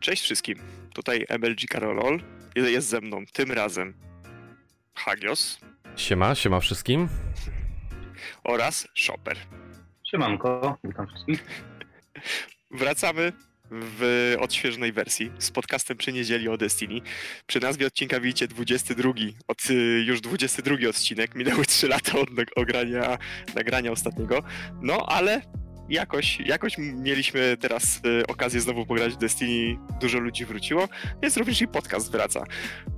Cześć wszystkim. Tutaj MLG Karolol. Jest ze mną tym razem Hagios. Siema, siema wszystkim. Oraz Shopper. Siemanko, witam wszystkich. Wracamy w odświeżonej wersji z podcastem przy niedzieli o Destiny. Przy nazwie odcinka widzicie 22, od, y, już 22 odcinek. Minęły 3 lata od nagrania, nagrania ostatniego. No ale jakoś, jakoś mieliśmy teraz y, okazję znowu pograć w Destiny, dużo ludzi wróciło, więc również i podcast wraca.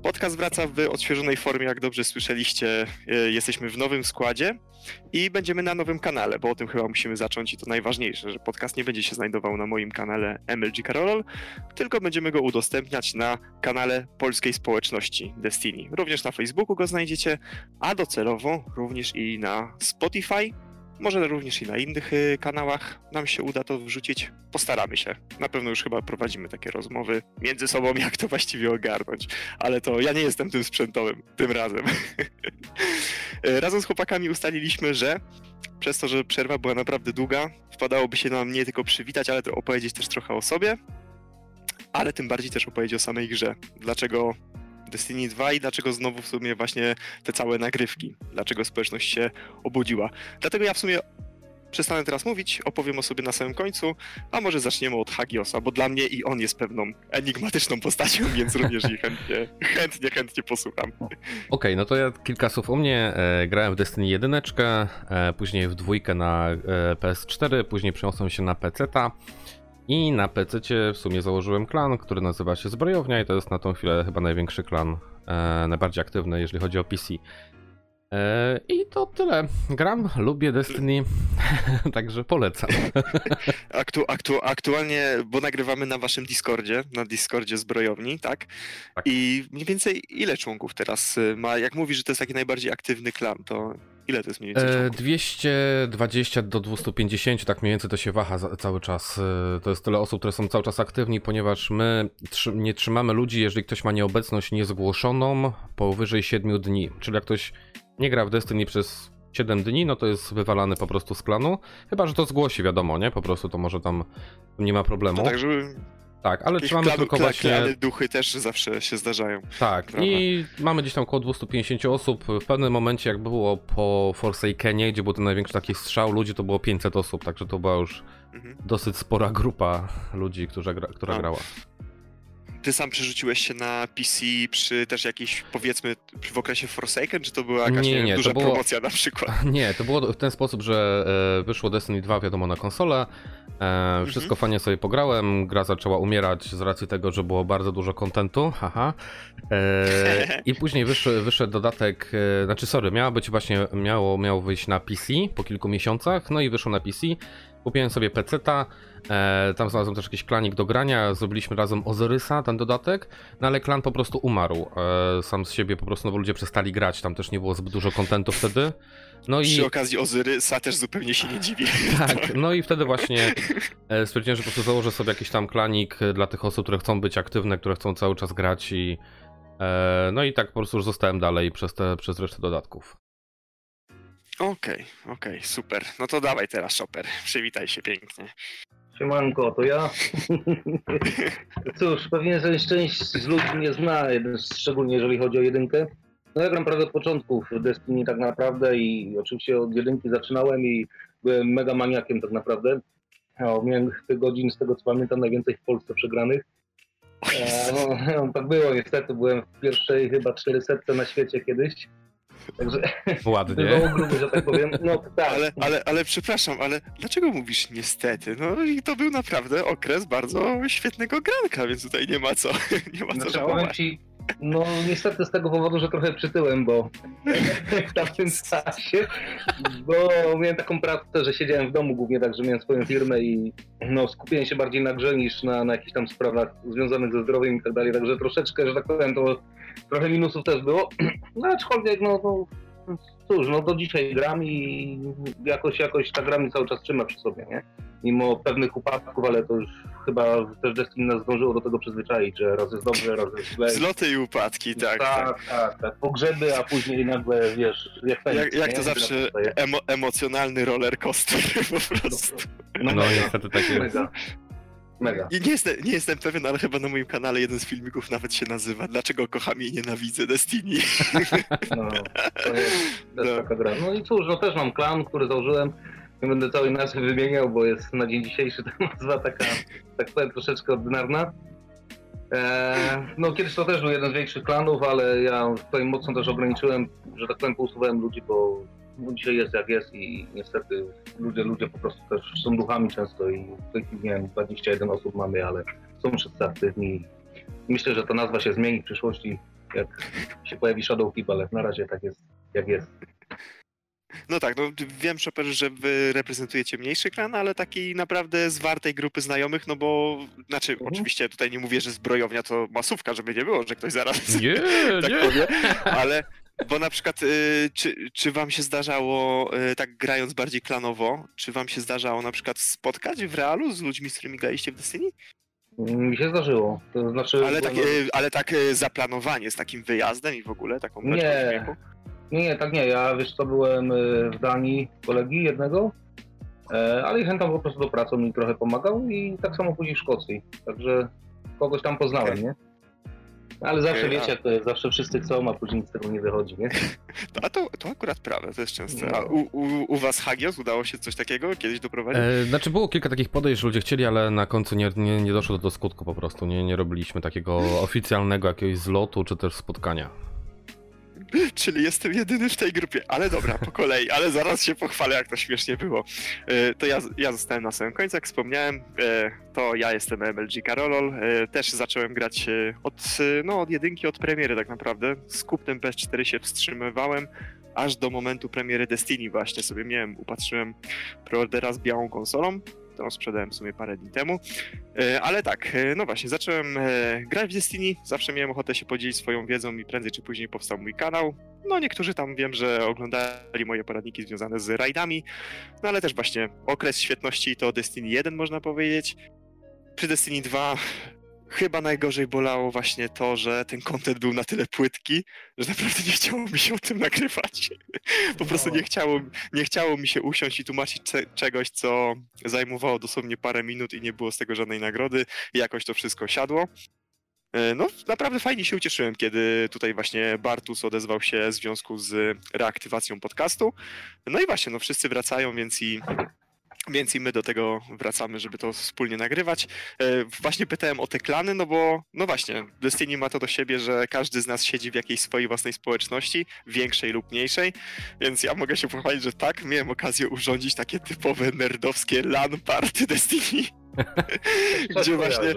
Podcast wraca w odświeżonej formie, jak dobrze słyszeliście, y, jesteśmy w nowym składzie i będziemy na nowym kanale, bo o tym chyba musimy zacząć i to najważniejsze, że podcast nie będzie się znajdował na moim kanale MLG Karolol, tylko będziemy go udostępniać na kanale polskiej społeczności Destiny. Również na Facebooku go znajdziecie, a docelowo również i na Spotify, może również i na innych y, kanałach nam się uda to wrzucić. Postaramy się. Na pewno już chyba prowadzimy takie rozmowy między sobą, jak to właściwie ogarnąć. Ale to ja nie jestem tym sprzętowym tym razem. Y, razem z chłopakami ustaliliśmy, że przez to, że przerwa była naprawdę długa, wpadałoby się nam nie tylko przywitać, ale to opowiedzieć też trochę o sobie, ale tym bardziej też opowiedzieć o samej grze. Dlaczego Destiny 2 i dlaczego znowu w sumie właśnie te całe nagrywki, dlaczego społeczność się obudziła. Dlatego ja w sumie przestanę teraz mówić, opowiem o sobie na samym końcu, a może zaczniemy od Hagiosa, bo dla mnie i on jest pewną enigmatyczną postacią, więc również i chętnie, chętnie, chętnie posłucham. Okej, okay, no to ja kilka słów o mnie. E, grałem w Destiny 1, e, później w dwójkę na e, PS4, później przeniosłem się na PC-ta. I na PC w sumie założyłem klan, który nazywa się Zbrojownia i to jest na tą chwilę chyba największy klan, e, najbardziej aktywny, jeżeli chodzi o PC. E, I to tyle. Gram, lubię Destiny, także polecam. Aktu, aktu, aktualnie, bo nagrywamy na waszym Discordzie, na Discordzie zbrojowni, tak? tak? I mniej więcej ile członków teraz ma? Jak mówisz, że to jest taki najbardziej aktywny klan, to ile to jest mniej więcej? E, 220 do 250, tak mniej więcej to się waha za, cały czas. E, to jest tyle osób, które są cały czas aktywni, ponieważ my trzy, nie trzymamy ludzi, jeżeli ktoś ma nieobecność niezgłoszoną powyżej 7 dni. Czyli jak ktoś nie gra w Destiny przez 7 dni, no to jest wywalany po prostu z klanu. Chyba, że to zgłosi, wiadomo, nie? Po prostu to może tam nie ma problemu. No tak, żeby tak, ale trzymamy klanu, tylko właśnie... Duchy też zawsze się zdarzają. Tak, prawda? i mamy gdzieś tam około 250 osób. W pewnym momencie, jak było po Forsakenie, gdzie był ten największy taki strzał ludzi, to było 500 osób, także to była już mhm. dosyć spora grupa ludzi, która, która grała. Ty sam przerzuciłeś się na PC przy też jakiejś, powiedzmy, w okresie Forsaken, czy to była jakaś nie, nie, duża było... promocja na przykład? Nie, to było w ten sposób, że e, wyszło Destiny 2, wiadomo, na konsolę. E, wszystko mhm. fajnie sobie pograłem, gra zaczęła umierać z racji tego, że było bardzo dużo kontentu, haha. E, I później wyszedł, wyszedł dodatek, znaczy sorry, miało być właśnie, miało, miało wyjść na PC po kilku miesiącach, no i wyszło na PC. Kupiłem sobie peceta, e, tam znalazłem też jakiś klanik do grania, zrobiliśmy razem Ozyrysa, ten dodatek, no ale klan po prostu umarł e, sam z siebie, po prostu no bo ludzie przestali grać, tam też nie było zbyt dużo kontentu wtedy. No Przy i... okazji Ozyrysa też zupełnie się nie dziwię. tak, no i wtedy właśnie e, stwierdziłem, że po prostu założę sobie jakiś tam klanik dla tych osób, które chcą być aktywne, które chcą cały czas grać i e, no i tak po prostu już zostałem dalej przez, te, przez resztę dodatków. Okej, okay, okej, okay, super. No to dawaj teraz, Shopper. Przywitaj się pięknie. Siemanko, to ja. Cóż, pewnie że część z ludzi mnie zna, szczególnie jeżeli chodzi o jedynkę. No ja gram prawie od początku w Destiny tak naprawdę i oczywiście od jedynki zaczynałem i byłem mega maniakiem tak naprawdę. O, miałem tych godzin, z tego co pamiętam, najwięcej w Polsce przegranych. E, no, no, tak było niestety, byłem w pierwszej chyba 400 na świecie kiedyś. Także Ładnie. gruby, że tak powiem. No, tak. Ale, ale, ale przepraszam, ale dlaczego mówisz niestety? No i to był naprawdę okres bardzo świetnego granka, więc tutaj nie ma co, nie ma co znaczy, żałować. Ci, no niestety z tego powodu, że trochę przytyłem, bo w tamtym czasie, bo miałem taką pracę, że siedziałem w domu głównie tak, że miałem swoją firmę i no, skupiłem się bardziej na grze niż na, na jakichś tam sprawach związanych ze zdrowiem i tak dalej, także troszeczkę, że tak powiem, to trochę minusów też było, no aczkolwiek no, no cóż, no do dzisiaj gram i jakoś, jakoś ta gra mi cały czas trzyma przy sobie, nie? Mimo pewnych upadków, ale to już chyba też Destiny nas zdążyło do tego przyzwyczaić, że raz jest dobrze, raz jest źle. Zloty i upadki, tak. Tak, tak, tak. tak. Pogrzeby, a później nagle, wiesz, jak Jak, jak to zawsze emo emocjonalny roller coaster po prostu. No, no, no niestety tak jest. Mega. I nie jestem, nie jestem pewien, ale chyba na moim kanale jeden z filmików nawet się nazywa Dlaczego kocham i nienawidzę Destiny. No, to jest, No. taka gra. No i cóż, no też mam klan, który założyłem. Nie będę całej nazwy wymieniał, bo jest na dzień dzisiejszy ta nazwa taka, tak powiem, troszeczkę ordynarna. Eee, no kiedyś to też był jeden z większych klanów, ale ja tutaj mocno też ograniczyłem, że tak powiem, pousuwałem ludzi, bo dzisiaj jest jak jest i niestety ludzie, ludzie po prostu też są duchami często i w tej chwili, nie wiem, 21 osób mamy, ale są wszyscy aktywni. Myślę, że ta nazwa się zmieni w przyszłości, jak się pojawi Shadow Keep, ale na razie tak jest, jak jest. No tak, no wiem, Chopper, że wy reprezentujecie mniejszy klan, ale taki naprawdę zwartej grupy znajomych, no bo, znaczy, Mhm. oczywiście tutaj nie mówię, że zbrojownia to masówka, żeby nie było, że ktoś zaraz Nie, tak nie. powie, ale bo na przykład, y, czy, czy wam się zdarzało, y, tak grając bardziej klanowo, czy wam się zdarzało na przykład spotkać w realu z ludźmi, z którymi graliście w Destiny? Mi się zdarzyło. To znaczy. Ale tak, y, ale tak y, zaplanowanie z takim wyjazdem i w ogóle taką Nie. Nie, nie, tak nie. Ja wiesz co, byłem y, w Danii kolegi jednego, e, ale i chętnie po prostu do pracy mi trochę pomagał i tak samo później w Szkocji. Także kogoś tam poznałem, Okej. nie? Ale zawsze a- wiecie, jak to jest, zawsze wszyscy chcą, a później nic z tego nie wychodzi, nie? A to, to akurat prawda, to jest częste. A No. u, u, u was, Hagios, udało się coś takiego kiedyś doprowadzić? E, znaczy było kilka takich podejść, że ludzie chcieli, ale na końcu nie, nie, nie doszło do skutku po prostu. Nie, nie robiliśmy takiego oficjalnego jakiegoś zlotu czy też spotkania. Czyli jestem jedyny w tej grupie. Ale dobra, po kolei, ale zaraz się pochwalę, jak to śmiesznie było. E, To ja, ja zostałem na samym końcu, jak wspomniałem, e, to ja jestem MLG Karolol. E, Też zacząłem grać od, no, od jedynki, od premiery tak naprawdę. Z kupnem PS4 się wstrzymywałem, aż do momentu premiery Destiny właśnie sobie miałem, upatrzyłem preordera z białą konsolą. Sprzedałem w sumie parę dni temu. E, Ale tak, e, no właśnie, zacząłem e, grać w Destiny, zawsze miałem ochotę się podzielić swoją wiedzą i prędzej czy później powstał mój kanał. No niektórzy tam wiem, że oglądali moje poradniki związane z rajdami, no ale też właśnie okres świetności to Destiny 1 można powiedzieć. Przy Destiny 2 chyba najgorzej bolało właśnie to, że ten content był na tyle płytki, że naprawdę nie chciało mi się o tym nagrywać. Po prostu nie chciało, nie chciało mi się usiąść i tłumaczyć cze- czegoś, co zajmowało dosłownie parę minut i nie było z tego żadnej nagrody. I jakoś to wszystko siadło. E, No, naprawdę fajnie się ucieszyłem, kiedy tutaj właśnie Bartus odezwał się w związku z reaktywacją podcastu. No i właśnie, no wszyscy wracają, więc i, więc i my do tego wracamy, żeby to wspólnie nagrywać. E, Właśnie pytałem o te klany, no bo, no właśnie, Destiny ma to do siebie, że każdy z nas siedzi w jakiejś swojej własnej społeczności, większej lub mniejszej, więc ja mogę się pochwalić, że tak, miałem okazję urządzić takie typowe nerdowskie LAN party Destiny. Gdzie właśnie,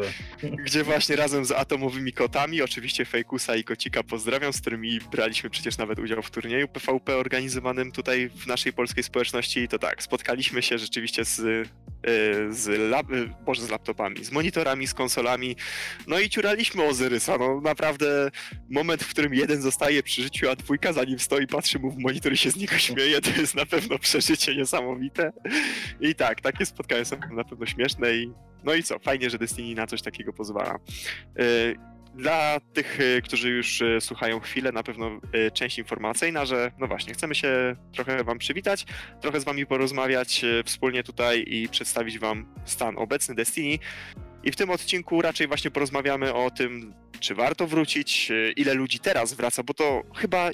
gdzie właśnie razem z atomowymi kotami, oczywiście Fejkusa i Kocika pozdrawiam, z którymi braliśmy przecież nawet udział w turnieju PvP organizowanym tutaj w naszej polskiej społeczności. I to tak, spotkaliśmy się rzeczywiście z, z, lap, y, boże, z laptopami, z monitorami, z konsolami, no i ciuraliśmy Ozyrysa, no naprawdę moment, w którym jeden zostaje przy życiu, a dwójka za nim stoi, patrzy mu w monitor i się z niego śmieje, to jest na pewno przeżycie niesamowite. I tak, takie spotkania są na pewno śmieszne i no i co, fajnie, że Destiny na coś takiego pozwala. Dla tych, y, którzy już y, słuchają chwilę, na pewno y, część informacyjna, że no właśnie, chcemy się trochę wam przywitać, trochę z wami porozmawiać wspólnie tutaj i przedstawić wam stan obecny Destiny. I w tym odcinku raczej właśnie porozmawiamy o tym, czy warto wrócić, ile ludzi teraz wraca, bo to chyba,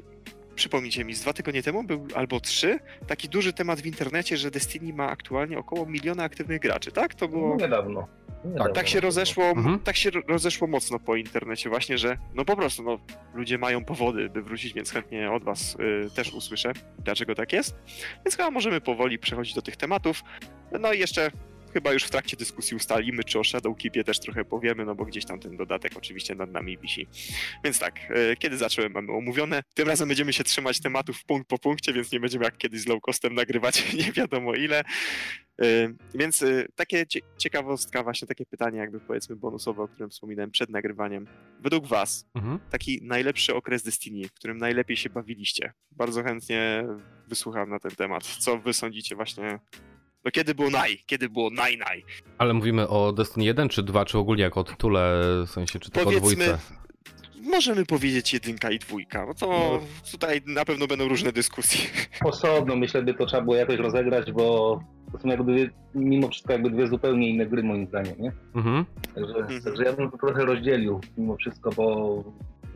przypomnijcie mi, z dwa tygodnie temu był albo trzy, taki duży temat w internecie, że Destiny ma aktualnie około miliona aktywnych graczy, tak? To było... No, niedawno. Niedawno. Tak się rozeszło, Mhm. tak się ro- rozeszło mocno po internecie właśnie, że no po prostu no, ludzie mają powody, by wrócić, więc chętnie od was y, też usłyszę, dlaczego tak jest. Więc chyba możemy powoli przechodzić do tych tematów. No i jeszcze chyba już w trakcie dyskusji ustalimy, czy o Shadowkeepie też trochę powiemy, no bo gdzieś tam ten dodatek oczywiście nad nami wisi. Więc tak, y, kiedy zacząłem mamy omówione. Tym razem będziemy się trzymać tematów punkt po punkcie, więc nie będziemy jak kiedyś z low costem nagrywać nie wiadomo ile. Y, Więc y, takie cie- ciekawostka, właśnie takie pytanie, jakby powiedzmy bonusowe, o którym wspominałem przed nagrywaniem. Według Was, Mhm. taki najlepszy okres Destiny, w którym najlepiej się bawiliście? Bardzo chętnie wysłucham na ten temat. Co Wy sądzicie właśnie? No kiedy było naj? Kiedy było naj naj? Ale mówimy o Destiny 1 czy 2, czy ogólnie jako o tytule, w sensie czy tylko o dwójce? możemy powiedzieć jedynka i dwójka, no to No. tutaj na pewno będą różne dyskusje. Osobno myślę, by to trzeba było jakoś rozegrać, bo to są jakby mimo wszystko jakby dwie zupełnie inne gry moim zdaniem, nie? Mhm. Także, Mhm. także ja bym to trochę rozdzielił mimo wszystko, bo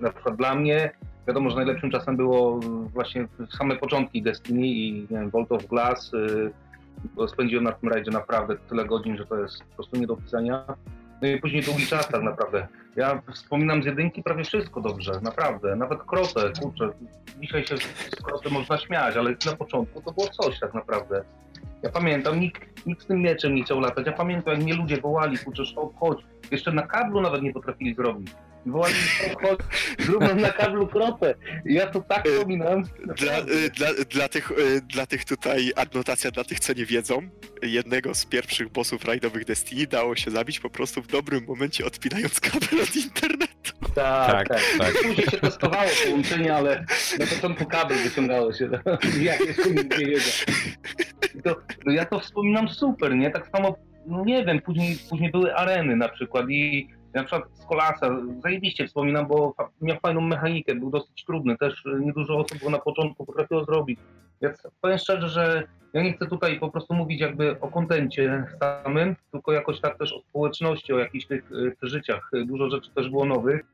na przykład dla mnie wiadomo, że najlepszym czasem było właśnie same początki Destiny i nie wiem, Vault of Glass, y, bo spędziłem na tym rajdzie naprawdę tyle godzin, że to jest po prostu nie do opisania. No i później długi czas tak naprawdę. Ja wspominam z jedynki prawie wszystko dobrze, naprawdę. Nawet krotę, kurczę. Dzisiaj się z kroty można śmiać, ale na początku to było coś tak naprawdę. Ja pamiętam, nikt, nikt z tym mieczem nie chciał latać. Ja pamiętam, jak mnie ludzie wołali, kurczę, "Szok, chodź. Jeszcze na kablu nawet nie potrafili zrobić. Wołali, "Szok, chodź, zrób nam na kablu krotę. I ja to tak Y, wspominam. Dla, y, dla, dla, tych, y, dla tych tutaj, adnotacja dla tych, co nie wiedzą, jednego z pierwszych bossów rajdowych Destiny dało się zabić po prostu w dobrym momencie odpinając kabel od internetu. Tak, Tak, tak. tak. Później się testowało połączenie, ale na początku kabel wyciągało się. Jak jeszcze nikt nie wiedział. To, no ja to wspominam super, nie? Tak samo, no nie wiem, później, później były areny na przykład i na przykład z Kolasa, zajebiście wspominam, bo miał fajną mechanikę, był dosyć trudny, też y, niedużo osób go na początku potrafiło zrobić. Ja powiem szczerze, że ja nie chcę tutaj po prostu mówić jakby o kontencie samym, tylko jakoś tak też o społeczności, o jakichś tych przeżyciach. Y, Dużo rzeczy też było nowych.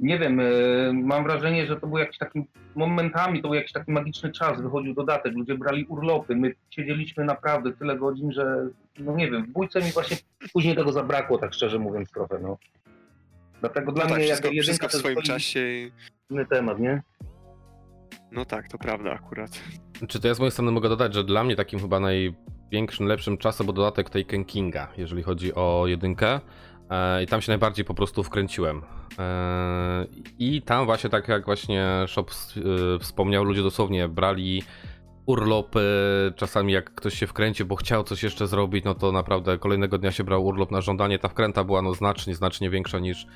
Nie wiem, y, mam wrażenie, że to był jakiś taki, momentami to był jakiś taki magiczny czas, wychodził dodatek, ludzie brali urlopy, my siedzieliśmy naprawdę tyle godzin, że no nie wiem, w bójce mi właśnie później tego zabrakło, tak szczerze mówiąc trochę, no. Dlatego dla No tak, mnie wszystko, jakby wszystko w swoim czasie. inny temat, nie? No tak, to prawda akurat. Czy to ja z mojej strony mogę dodać, że dla mnie takim chyba największym, lepszym czasem był dodatek Taken Kinga, jeżeli chodzi o jedynkę. E, I tam się najbardziej po prostu wkręciłem. E, I tam właśnie tak jak właśnie Shop e, wspomniał, ludzie dosłownie brali urlopy, czasami jak ktoś się wkręcił, bo chciał coś jeszcze zrobić, no to naprawdę kolejnego dnia się brał urlop na żądanie. Ta wkręta była no znacznie, znacznie większa niż,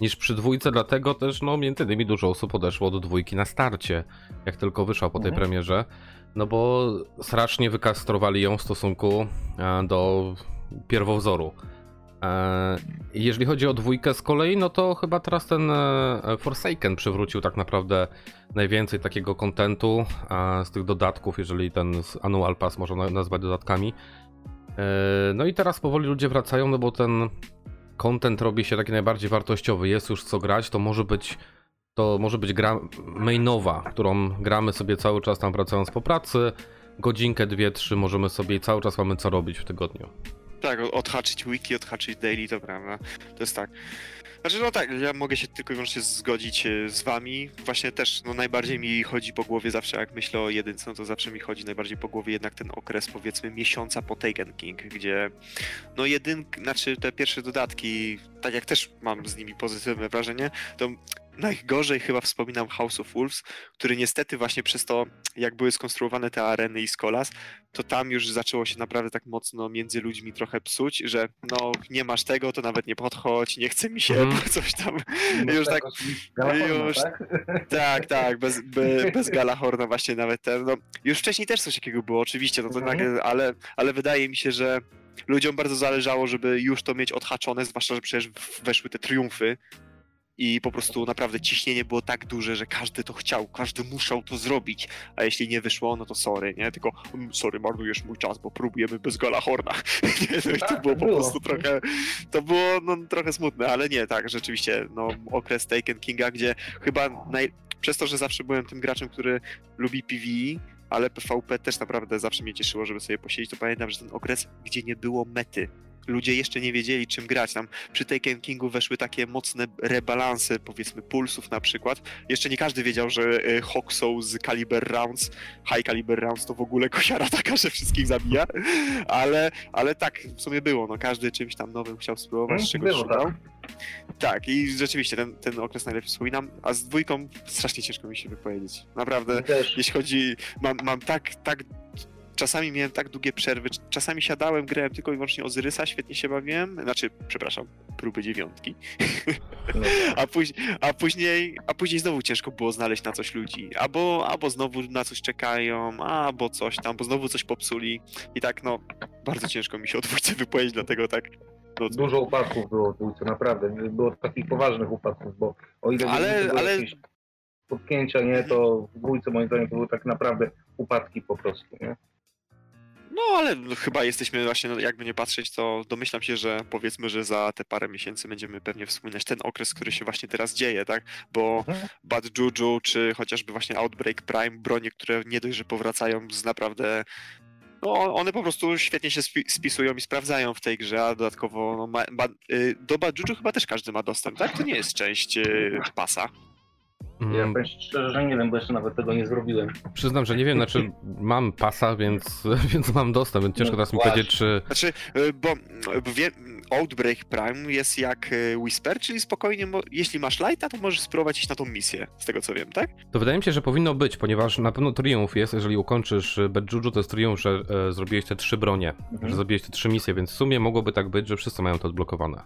niż przy dwójce, dlatego też no między innymi dużo osób odeszło do dwójki na starcie, jak tylko wyszła po tej Mhm. premierze, no bo strasznie wykastrowali ją w stosunku do pierwowzoru. E, Jeżeli chodzi o dwójkę z kolei, no to chyba teraz ten e, Forsaken przywrócił tak naprawdę najwięcej takiego kontentu z tych dodatków, jeżeli ten Annual Pass można na- nazwać dodatkami. E, No i teraz powoli ludzie wracają, no bo ten content robi się taki najbardziej wartościowy. Jest już co grać, to może być to może być gra mainowa, którą gramy sobie cały czas tam wracając po pracy. Godzinkę, dwie, trzy możemy sobie i cały czas mamy co robić w tygodniu. Tak, odhaczyć wiki, odhaczyć daily, to prawda. To jest tak. Znaczy, no tak, ja mogę się tylko i wyłącznie zgodzić e, z wami. Właśnie też, no najbardziej mi chodzi po głowie zawsze, jak myślę o jedynce, no to zawsze mi chodzi najbardziej po głowie jednak ten okres, powiedzmy, miesiąca po Taken King, gdzie no jedynk, znaczy te pierwsze dodatki, tak jak też mam z nimi pozytywne wrażenie, to najgorzej chyba wspominam House of Wolves, który niestety właśnie przez to, jak były skonstruowane te areny i Skolas, to tam już zaczęło się naprawdę tak mocno między ludźmi trochę psuć, że no nie masz tego, to nawet nie podchodź, nie chce mi się, bo coś tam. Już tak- Galahorna, już- tak? Tak, tak, bez, be, bez Galahorna właśnie nawet ten, no już wcześniej też coś takiego było, oczywiście, no to Mhm. nagle, ale, ale wydaje mi się, że ludziom bardzo zależało, żeby już to mieć odhaczone, zwłaszcza, że przecież weszły te triumfy i po prostu naprawdę ciśnienie było tak duże, że każdy to chciał, każdy musiał to zrobić, a jeśli nie wyszło, no to sorry, nie? Tylko "Mm, sorry, marnujesz mój czas, bo próbujemy bez Galahorna. nie, to Tak, było po było. prostu trochę, to było no, trochę smutne, ale nie, tak, rzeczywiście, no okres Taken Kinga, gdzie chyba naj... przez to, że zawsze byłem tym graczem, który lubi PvE, ale PvP też naprawdę zawsze mnie cieszyło, żeby sobie posiedzieć, to pamiętam, że ten okres, gdzie nie było mety, ludzie jeszcze nie wiedzieli czym grać, tam przy Taken Kingu weszły takie mocne rebalanse, powiedzmy pulsów na przykład, jeszcze nie każdy wiedział, że y, Hoxo z Caliber Rounds, High Caliber Rounds to w ogóle kosiara taka, że wszystkich zabija, ale, ale tak w sumie było, no. Każdy czymś tam nowym chciał spróbować, z czegoś było, szukał. tak. Tak, i rzeczywiście ten, ten okres najlepiej wspominam, a z dwójką strasznie ciężko mi się wypowiedzieć. Naprawdę, jeśli chodzi, mam, mam tak, tak, czasami miałem tak długie przerwy, czasami siadałem, grałem tylko i wyłącznie Ozyrysa, świetnie się bawiłem, znaczy, przepraszam, próby dziewiątki, No, a, później, a, później, a później znowu ciężko było znaleźć na coś ludzi, albo, albo znowu na coś czekają, albo coś tam, bo znowu coś popsuli i tak, no, bardzo ciężko mi się o dwójce wypowiedzieć, dlatego tak, no, Dużo upadków było w dwójce, naprawdę. Było takich poważnych upadków, bo o ile Ale- ale- jakieś potknięcia, nie, to w dwójce moim zdaniem to były tak naprawdę upadki po prostu, nie? No ale chyba jesteśmy właśnie, no, jakby nie patrzeć, to domyślam się, że powiedzmy, że za te parę miesięcy będziemy pewnie wspominać ten okres, który się właśnie teraz dzieje, tak? Bo Mhm. Bad Juju, czy chociażby właśnie Outbreak Prime, bronie, które nie dość, że powracają z naprawdę... No, one po prostu świetnie się spi- spisują i sprawdzają w tej grze, a dodatkowo no, ma, ba, y, do Bad Juju chyba też każdy ma dostęp, tak? To nie jest część y, pasa. Ja Mm, powiem szczerze, że nie wiem, bo jeszcze nawet tego nie zrobiłem. Przyznam, że nie wiem, znaczy mam pasa, więc, więc mam dostęp, więc ciężko No teraz mi powiedzieć, czy... Znaczy, y, bo y, wie, Outbreak Prime jest jak y, Whisper, czyli spokojnie, jeśli masz lighta, to możesz spróbować iść na tą misję, z tego co wiem, tak? To wydaje mi się, że powinno być, ponieważ na pewno triumf jest, jeżeli ukończysz e, Bad Juju, to jest triumf, że e, zrobiłeś te trzy bronie, Mhm. że zrobiłeś te trzy misje, więc w sumie mogłoby tak być, że wszyscy mają to odblokowane.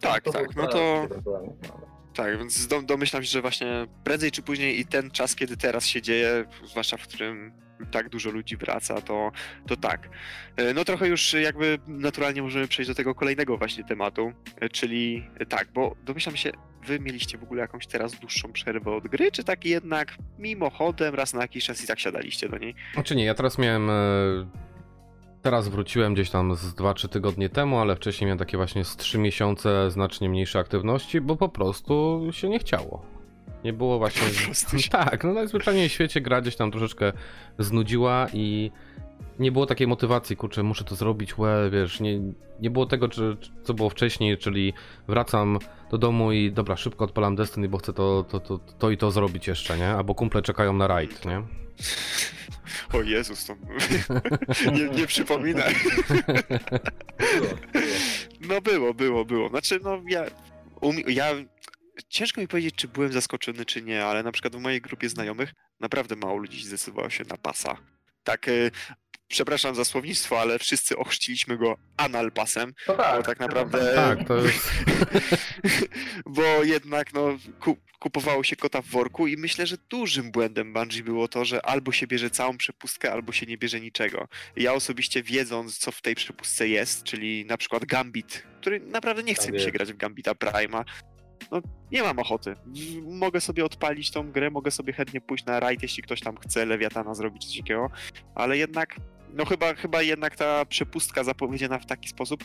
Tak, To tak, no to no. Tak, więc dom, domyślam się, że właśnie prędzej czy później i ten czas, kiedy teraz się dzieje, zwłaszcza w którym tak dużo ludzi wraca, to, to tak. E, No trochę już jakby naturalnie możemy przejść do tego kolejnego właśnie tematu, e, czyli e, tak, bo domyślam się, wy mieliście w ogóle jakąś teraz dłuższą przerwę od gry, czy tak jednak mimochodem raz na jakiś czas i tak siadaliście do niej? Znaczy nie, ja teraz miałem... Teraz wróciłem gdzieś tam z 2-3 tygodnie temu, ale wcześniej miałem takie właśnie z 3 miesiące znacznie mniejsze aktywności, bo po prostu się nie chciało. Nie było właśnie... Się- Tak, no najzwyczajniej w świecie gra gdzieś tam troszeczkę znudziła i nie było takiej motywacji, kurczę, muszę to zrobić, łe, wiesz, nie, nie było tego, czy, co było wcześniej, czyli wracam do domu i dobra, szybko odpalam Destiny, bo chcę to, to, to, to i to zrobić jeszcze, nie? Albo kumple czekają na raid, nie? O Jezus, to nie, nie przypominaj. No było, było, było. Znaczy, no ja, umi- ja... Ciężko mi powiedzieć, czy byłem zaskoczony, czy nie, ale na przykład w mojej grupie znajomych naprawdę mało ludzi zdecydowało się na pasa. Tak, y, przepraszam za słownictwo, ale wszyscy ochrzciliśmy go analpasem, To tak. bo tak naprawdę... Tak, to jest... bo jednak no, ku, kupowało się kota w worku i myślę, że dużym błędem Bungie było to, że albo się bierze całą przepustkę, albo się nie bierze niczego. Ja osobiście wiedząc, co w tej przepustce jest, czyli na przykład Gambit, który naprawdę nie chce Tak mi się grać w Gambita Prima, no nie mam ochoty. Mogę sobie odpalić tą grę, mogę sobie chętnie pójść na raid, jeśli ktoś tam chce Lewiatana zrobić coś takiego, ale jednak, no chyba, chyba jednak ta przepustka zapowiedziana w taki sposób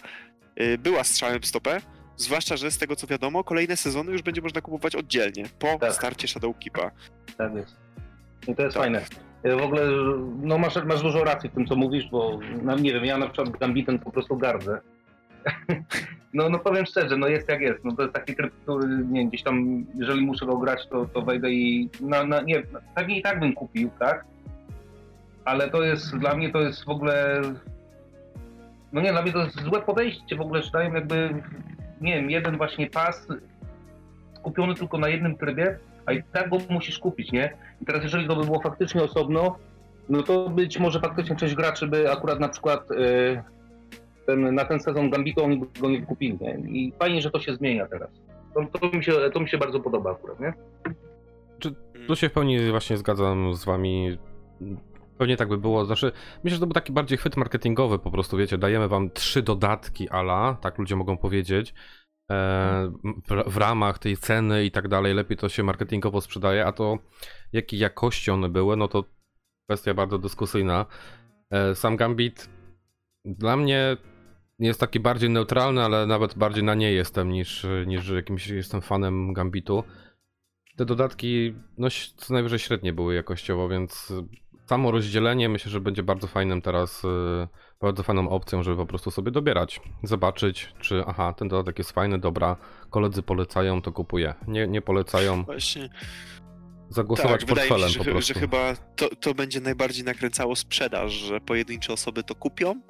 y, była strzałem w stopę, Zwłaszcza, że z tego co wiadomo, kolejne sezony już będzie można kupować oddzielnie, po Tak. starcie Shadowkeepa. Tak jest. I to jest Tak. fajne. E, W ogóle, no masz, masz dużo racji w tym, co mówisz, bo no, nie wiem, ja na przykład Gambitem po prostu gardzę. No, no powiem szczerze, no jest jak jest. No to jest taki tryb, który nie gdzieś tam, jeżeli muszę go grać, to, to wejdę i na, na, nie, pewnie i tak bym kupił, tak? Ale to jest, dla mnie to jest w ogóle, no nie, dla mnie to jest złe podejście w ogóle, że dają jakby, nie wiem, jeden właśnie pas skupiony tylko na jednym trybie, a i tak go musisz kupić, nie? I teraz jeżeli to by było faktycznie osobno, no to być może faktycznie część graczy by akurat na przykład e, ten, na ten sezon Gambitu oni go nie kupili, nie? I fajnie, że to się zmienia teraz. To, to, mi, się, to mi się bardzo podoba akurat, nie? Tu się w pełni właśnie zgadzam z wami. Pewnie tak by było. Znaczy, myślę, że to był taki bardziej chwyt marketingowy po prostu, wiecie, dajemy wam trzy dodatki ala, tak ludzie mogą powiedzieć, e, w, w ramach tej ceny i tak dalej, lepiej to się marketingowo sprzedaje, a to jakiej jakości one były, no to kwestia bardzo dyskusyjna. E, sam Gambit dla mnie jest taki bardziej neutralny, ale nawet bardziej na nie jestem niż, niż jakimś jestem fanem Gambitu. Te dodatki, no co najwyżej średnie były jakościowo, więc y, samo rozdzielenie myślę, że będzie bardzo fajnym teraz, y, bardzo fajną opcją, żeby po prostu sobie dobierać, zobaczyć, czy aha, ten dodatek jest fajny, dobra, koledzy polecają, to kupuję. Nie, nie polecają, Właśnie. zagłosować tak, portfelem się, po że, prostu. że chyba to, to będzie najbardziej nakręcało sprzedaż, że pojedyncze osoby to kupią,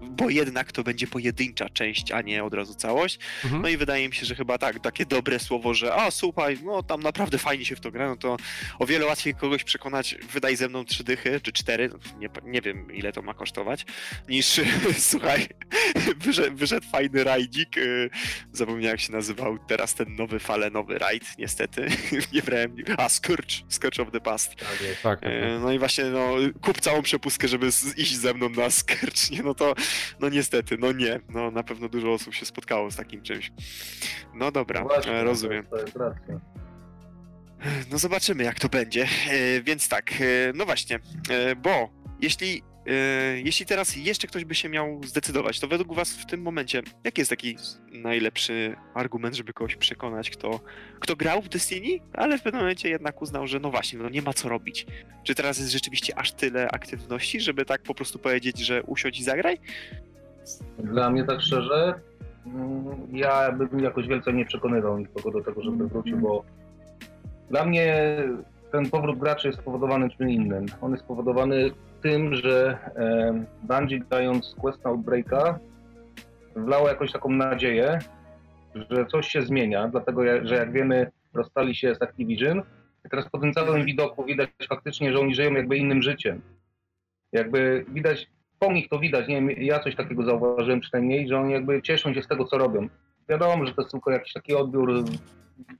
bo jednak to będzie pojedyncza część, a nie od razu całość. Mhm. No i wydaje mi się, że chyba tak, takie dobre słowo, że a słuchaj, no tam naprawdę fajnie się w to gra, no to o wiele łatwiej kogoś przekonać, wydaj ze mną trzy dychy, czy cztery, no, nie, nie wiem ile to ma kosztować, niż słuchaj, wyszedł, wyszedł fajny rajdzik, yy, zapomniałem jak się nazywał teraz ten nowy falenowy rajd, niestety, nie brałem, a Scourge, Scourge of the Past. Tak jest. Tak, tak, E, No i właśnie, no, kup całą przepustkę, żeby iść ze mną na Scourge, nie? No to, no niestety, no nie, no na pewno dużo osób się spotkało z takim czymś. No dobra, Właśnie, e, rozumiem. To jest, to jest. No zobaczymy, jak to będzie. E, Więc tak, e, no właśnie, bo jeśli jeśli teraz jeszcze ktoś by się miał zdecydować, to według was w tym momencie, jaki jest taki najlepszy argument, żeby kogoś przekonać, kto, kto grał w Destiny, ale w pewnym momencie jednak uznał, że no właśnie, no nie ma co robić. Czy teraz jest rzeczywiście aż tyle aktywności, żeby tak po prostu powiedzieć, że usiądź i zagraj? Dla mnie tak szczerze, mm, ja bym jakoś wielce nie przekonywał nikogo do tego, żeby wrócił, bo dla mnie ten powrót graczy jest spowodowany czym innym. On jest spowodowany tym, że Bungie dając Quest Outbreaka wlało jakąś taką nadzieję, że coś się zmienia, dlatego że jak wiemy rozstali się z Activision i teraz po tym całym widoku widać faktycznie, że oni żyją jakby innym życiem. Jakby widać, po nich to widać, nie wiem, ja coś takiego zauważyłem przynajmniej, że oni jakby cieszą się z tego, co robią. Wiadomo, że to jest tylko jakiś taki odbiór,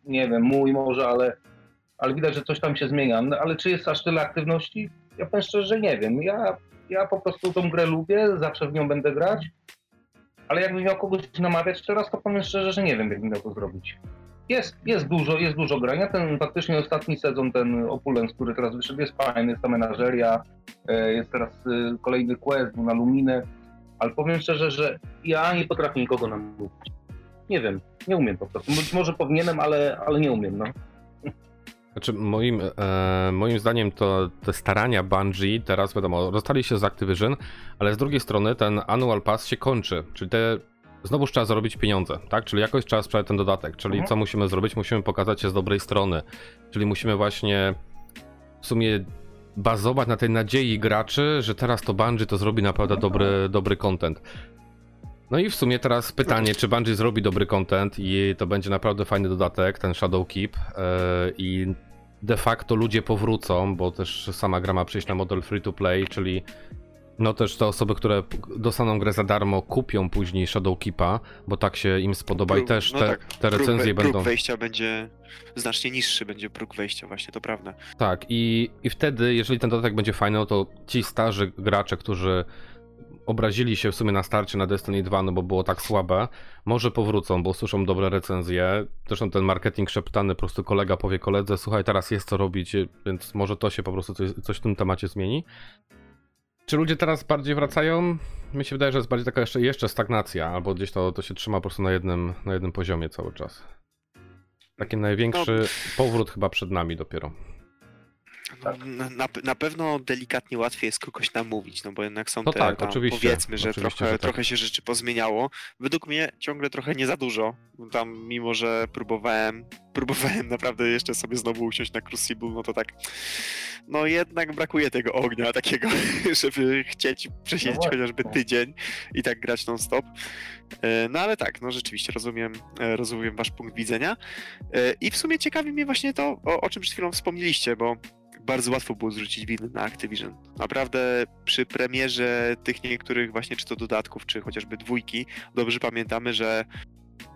nie wiem, mój może, ale ale widać, że coś tam się zmienia. No, ale czy jest aż tyle aktywności? Ja powiem szczerze, nie wiem. Ja, ja po prostu tą grę lubię, zawsze w nią będę grać, ale jakbym miał kogoś namawiać teraz, to powiem szczerze, że nie wiem, jak miał to zrobić. Jest, jest dużo, jest dużo grania. Ten faktycznie ostatni sezon, ten Opulence, który teraz wyszedł, jest fajny, jest ta menażeria, e, jest teraz e, kolejny quest na Luminę, ale powiem szczerze, że ja nie potrafię nikogo namówić. Nie wiem, nie umiem po prostu. Być może powinienem, ale, ale nie umiem, no. Znaczy, moim, e, moim zdaniem to te starania Bungie, teraz wiadomo, rozstali się z Activision, ale z drugiej strony ten Annual Pass się kończy, czyli te znowu trzeba zarobić pieniądze, tak? Czyli jakoś trzeba sprzedać ten dodatek, czyli mhm. co musimy zrobić? Musimy pokazać się z dobrej strony, czyli musimy właśnie w sumie bazować na tej nadziei graczy, że teraz to Bungie to zrobi naprawdę mhm. dobry, dobry content. No i w sumie teraz pytanie, czy Bungie zrobi dobry content i to będzie naprawdę fajny dodatek, ten Shadow Keep yy, i de facto ludzie powrócą, bo też sama gra ma przejść na model free to play, czyli no też te osoby, które dostaną grę za darmo, kupią później Shadow Keepa, bo tak się im spodoba próg, i też no te, tak, te recenzje próg, będą... Próg wejścia będzie znacznie niższy, będzie próg wejścia właśnie, to prawda. Tak i, i wtedy, jeżeli ten dodatek będzie fajny, no to ci starzy gracze, którzy obrazili się w sumie na starcie na Destiny 2, no bo było tak słabe, może powrócą, bo słyszą dobre recenzje. Zresztą ten marketing szeptany, po prostu kolega powie koledze, słuchaj, teraz jest co robić, więc może to się po prostu coś, coś w tym temacie zmieni. Czy ludzie teraz bardziej wracają? Mi się wydaje, że jest bardziej taka jeszcze, jeszcze stagnacja, albo gdzieś to, to się trzyma po prostu na jednym, na jednym poziomie cały czas. Taki największy no. powrót chyba przed nami dopiero. Tak. Na, na, pewno delikatnie łatwiej jest kogoś namówić, no bo jednak są no te, tak, tam, powiedzmy, że, trochę, że tak. trochę się rzeczy pozmieniało. Według mnie ciągle trochę nie za dużo. Tam, mimo że próbowałem, próbowałem naprawdę jeszcze sobie znowu usiąść na Crucible, no to tak, no jednak brakuje tego ognia takiego, żeby chcieć przesiedzieć no chociażby tydzień i tak grać non-stop. E, no ale tak, no rzeczywiście rozumiem, e, rozumiem wasz punkt widzenia. E, I w sumie ciekawi mnie właśnie to, o, o czym przed chwilą wspomnieliście, bo bardzo łatwo było zrzucić winy na Activision. Naprawdę przy premierze tych niektórych właśnie czy to dodatków, czy chociażby dwójki, dobrze pamiętamy, że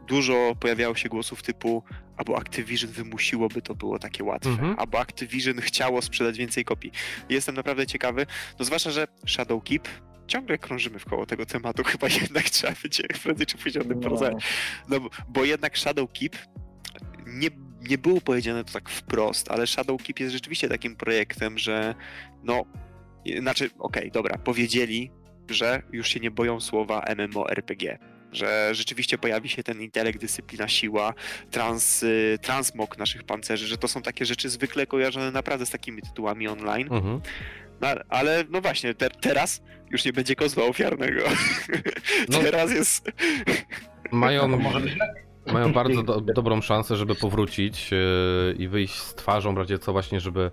dużo pojawiało się głosów typu albo Activision wymusiłoby to było takie łatwe, mhm. albo Activision chciało sprzedać więcej kopii. Jestem naprawdę ciekawy, no zwłaszcza, że Shadowkeep ciągle krążymy w koło tego tematu, chyba jednak trzeba będzie prędzej czy później o tym no. porozmawiać. No, bo jednak Shadowkeep nie nie było powiedziane to tak wprost, ale Shadowkeep jest rzeczywiście takim projektem, że no, znaczy, okej, okay, dobra, powiedzieli, że już się nie boją słowa MMORPG, że rzeczywiście pojawi się ten intelekt, dyscyplina, siła, trans, y, transmog naszych pancerzy, że to są takie rzeczy zwykle kojarzone naprawdę z takimi tytułami online. Mhm. No, ale no właśnie, te, teraz już nie będzie kozła ofiarnego. No, teraz jest... Mają... może być mają bardzo do, dobrą szansę, żeby powrócić yy, i wyjść z twarzą, w razie co właśnie, żeby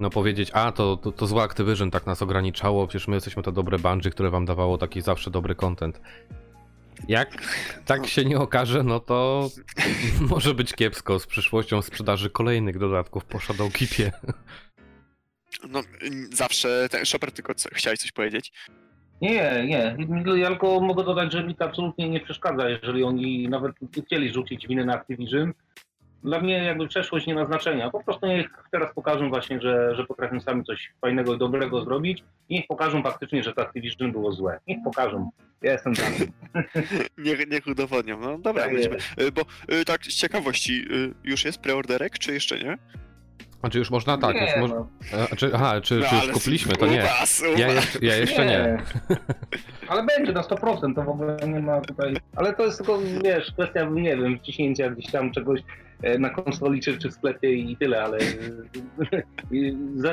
no powiedzieć, a to, to, to złe Activision tak nas ograniczało, przecież my jesteśmy to dobre Bungie, które wam dawało taki zawsze dobry content. Jak tak się nie okaże, no to może być kiepsko z przyszłością sprzedaży kolejnych dodatków po Shadowkeepie. No zawsze, ten Shopper tylko co, chciałeś coś powiedzieć? Nie, nie. Ja tylko mogę dodać, że mi to absolutnie nie przeszkadza, jeżeli oni nawet chcieli rzucić winę na Activision. Dla mnie jakby przeszłość nie ma znaczenia. Po prostu niech teraz pokażą właśnie, że, że potrafią sami coś fajnego i dobrego zrobić. I niech pokażą faktycznie, że to Activision było złe. Niech pokażą. Ja jestem za niech, niech udowodnią. No dobra, tak bo y, tak z ciekawości, y, już jest preorderek, czy jeszcze nie? Znaczy już można tak, nie, już no. A, czy, aha, czy, No, czy już kupiliśmy, to nie. Ja jeszcze, ja jeszcze nie. Ale będzie na 100%, to w ogóle nie ma tutaj. Ale to jest tylko, wiesz, kwestia, nie wiem, wciśnięcia gdzieś tam czegoś e, na konsoli czy, czy w sklepie i tyle, ale e,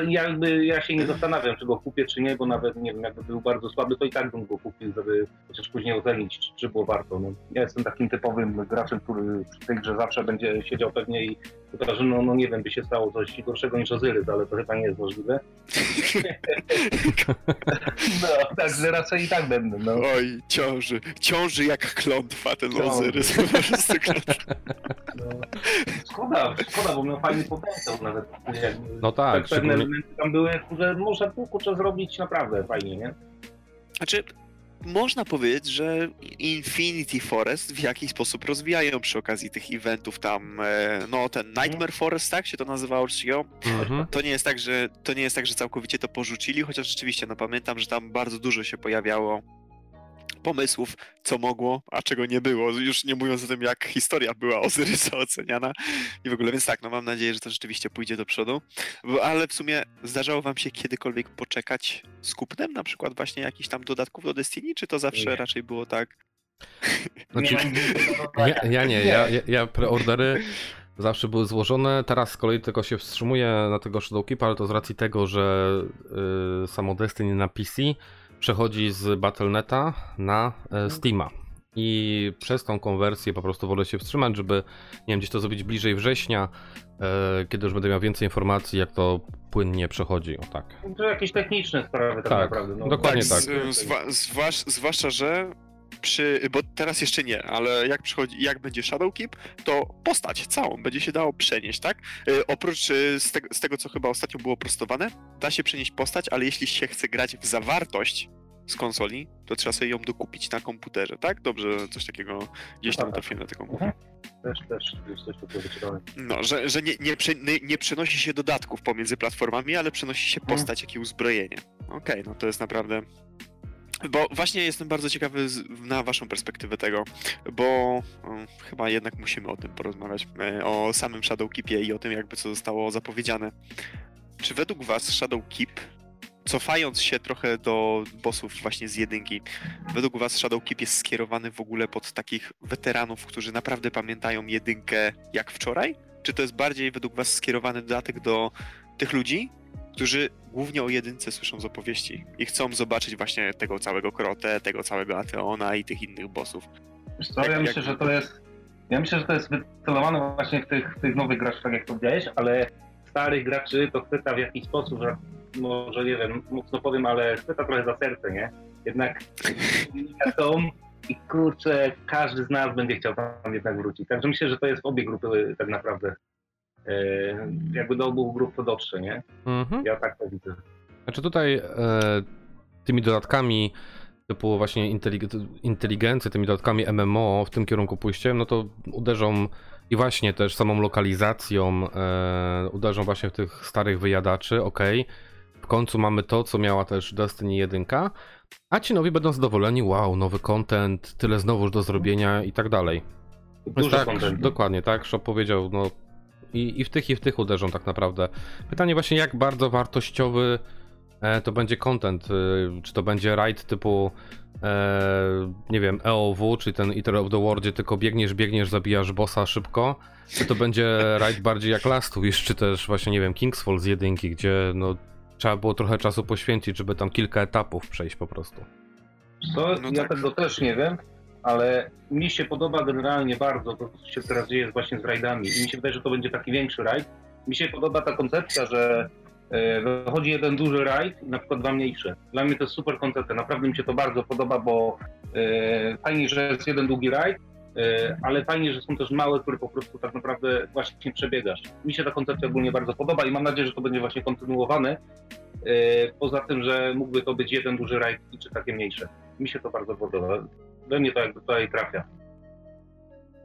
jakby ja się nie zastanawiam, czy go kupię, czy nie, bo nawet nie wiem, jakby był bardzo słaby, to i tak bym go kupił, żeby chociaż później ocenić, czy, czy było warto. No. Ja jestem takim typowym graczem, który przy tej grze zawsze będzie siedział pewnie i chyba, że no, no nie wiem, by się stało coś gorszego niż Ozyrys, ale to chyba nie jest możliwe. No, także raczej i tak będę, no. Oj, ciąży. Ciąży jak klątwa ten. Ozyrys. Po prostu klątwa. No, szkoda, szkoda, bo miał fajny potencjał nawet. No tak, tak pewne elementy tam były, że można tu kurczę zrobić naprawdę fajnie, nie? Znaczy, można powiedzieć, że Infinity Forest w jakiś sposób rozwijają przy okazji tych eventów tam, e, no ten Nightmare Forest, tak się to nazywało czcigo? Mhm. To nie jest tak, że to nie jest tak, że całkowicie to porzucili, chociaż rzeczywiście, no pamiętam, że tam bardzo dużo się pojawiało pomysłów, co mogło, a czego nie było. Już nie mówiąc o tym, jak historia była Ozyrysa oceniana i w ogóle, więc tak, no mam nadzieję, że to rzeczywiście pójdzie do przodu. Bo, ale w sumie zdarzało wam się kiedykolwiek poczekać z kupnem, na przykład właśnie jakichś tam dodatków do Destiny, czy to zawsze Nie. raczej było tak? Znaczy, ja, ja nie, ja, ja, ja preordery zawsze były złożone, teraz z kolei tylko się wstrzymuję na tego Shadowkeepa, ale to z racji tego, że y, samo Destiny na PC przechodzi z Battle.neta na y, Steama. I przez tą konwersję po prostu wolę się wstrzymać, żeby nie wiem, gdzieś to zrobić bliżej września, y, kiedy już będę miał więcej informacji, jak to płynnie przechodzi. O tak. To jakieś techniczne sprawy tak, Tak, naprawdę. No. dokładnie z- tak. Zwa, zwłaszcza, że przy, bo teraz jeszcze nie, ale jak przychodzi, jak będzie Shadowkeep, to postać całą będzie się dało przenieść, tak? Y, oprócz y, z tego, z tego, co chyba ostatnio było prostowane, da się przenieść postać, ale jeśli się chce grać w zawartość z konsoli, to trzeba sobie ją dokupić na komputerze, tak? Dobrze, coś takiego gdzieś tam Tak. trafiłem na taką. Mhm. Też, też, coś takiego wyczytałem. No, że, że nie, nie, prze, nie, nie przenosi się dodatków pomiędzy platformami, ale przenosi się Mhm. postać, jak i uzbrojenie. Okej, no to jest naprawdę. Bo właśnie jestem bardzo ciekawy na waszą perspektywę tego, bo um, chyba jednak musimy o tym porozmawiać, e, o samym Shadowkeepie i o tym jakby co zostało zapowiedziane. Czy według was Shadowkeep, cofając się trochę do bossów właśnie z jedynki, według was Shadowkeep jest skierowany w ogóle pod takich weteranów, którzy naprawdę pamiętają jedynkę jak wczoraj? Czy to jest bardziej według was skierowany dodatek do tych ludzi, którzy głównie o jedynce słyszą z opowieści i chcą zobaczyć właśnie tego całego Krotę, tego całego Ateona i tych innych bossów? Wiesz co, Jak- ja jak- myślę, że to jest. Ja myślę, że to jest wycelowane właśnie w tych, w tych nowych graczach, tak jak powiedziałeś, ale starych graczy to chwyta w jakiś sposób, że może nie wiem, mocno powiem, ale chwyta trochę za serce, nie? Jednak są i kurczę, każdy z nas będzie chciał tam jednak wrócić. Także myślę, że to jest w obie grupy tak naprawdę. E, jakby do obu grup to dotrze, nie? Mhm. Ja tak to widzę. Znaczy tutaj e, tymi dodatkami typu właśnie intelig- inteligencję, tymi dodatkami MMO w tym kierunku pójściem, no to uderzą i właśnie też samą lokalizacją, e, uderzą właśnie w tych starych wyjadaczy, okej. W końcu mamy to, co miała też Destiny 1, a ci nowi będą zadowoleni, wow, nowy content, tyle znowuż do zrobienia i tak dalej. Dużo tak, kontentu. dokładnie, tak, Shop powiedział, no i, i w tych, i w tych uderzą tak naprawdę. Pytanie właśnie, jak bardzo wartościowy e, to będzie content, e, czy to będzie raid typu, e, nie wiem, EOW, czy ten Eater of the World, gdzie tylko biegniesz, biegniesz, zabijasz bossa szybko, czy to będzie raid bardziej jak Last Wish, czy też właśnie, nie wiem, Kingsfall z jedynki, gdzie no trzeba było trochę czasu poświęcić, żeby tam kilka etapów przejść po prostu. Co? No ja tak. tego też nie wiem, ale mi się podoba generalnie bardzo to, co się teraz dzieje właśnie z rajdami. I mi się wydaje, że to będzie taki większy rajd. Mi się podoba ta koncepcja, że e, wychodzi jeden duży rajd i na przykład dwa mniejsze. Dla mnie to jest super koncepcja. Naprawdę mi się to bardzo podoba, bo e, fajnie, że jest jeden długi rajd, e, ale fajnie, że są też małe, które po prostu tak naprawdę właśnie przebiegasz. Mi się ta koncepcja ogólnie bardzo podoba i mam nadzieję, że to będzie właśnie kontynuowane. Poza tym, że mógłby to być jeden duży rajd i czy takie mniejsze. Mi się to bardzo podoba. We mnie to jakby tutaj trafia.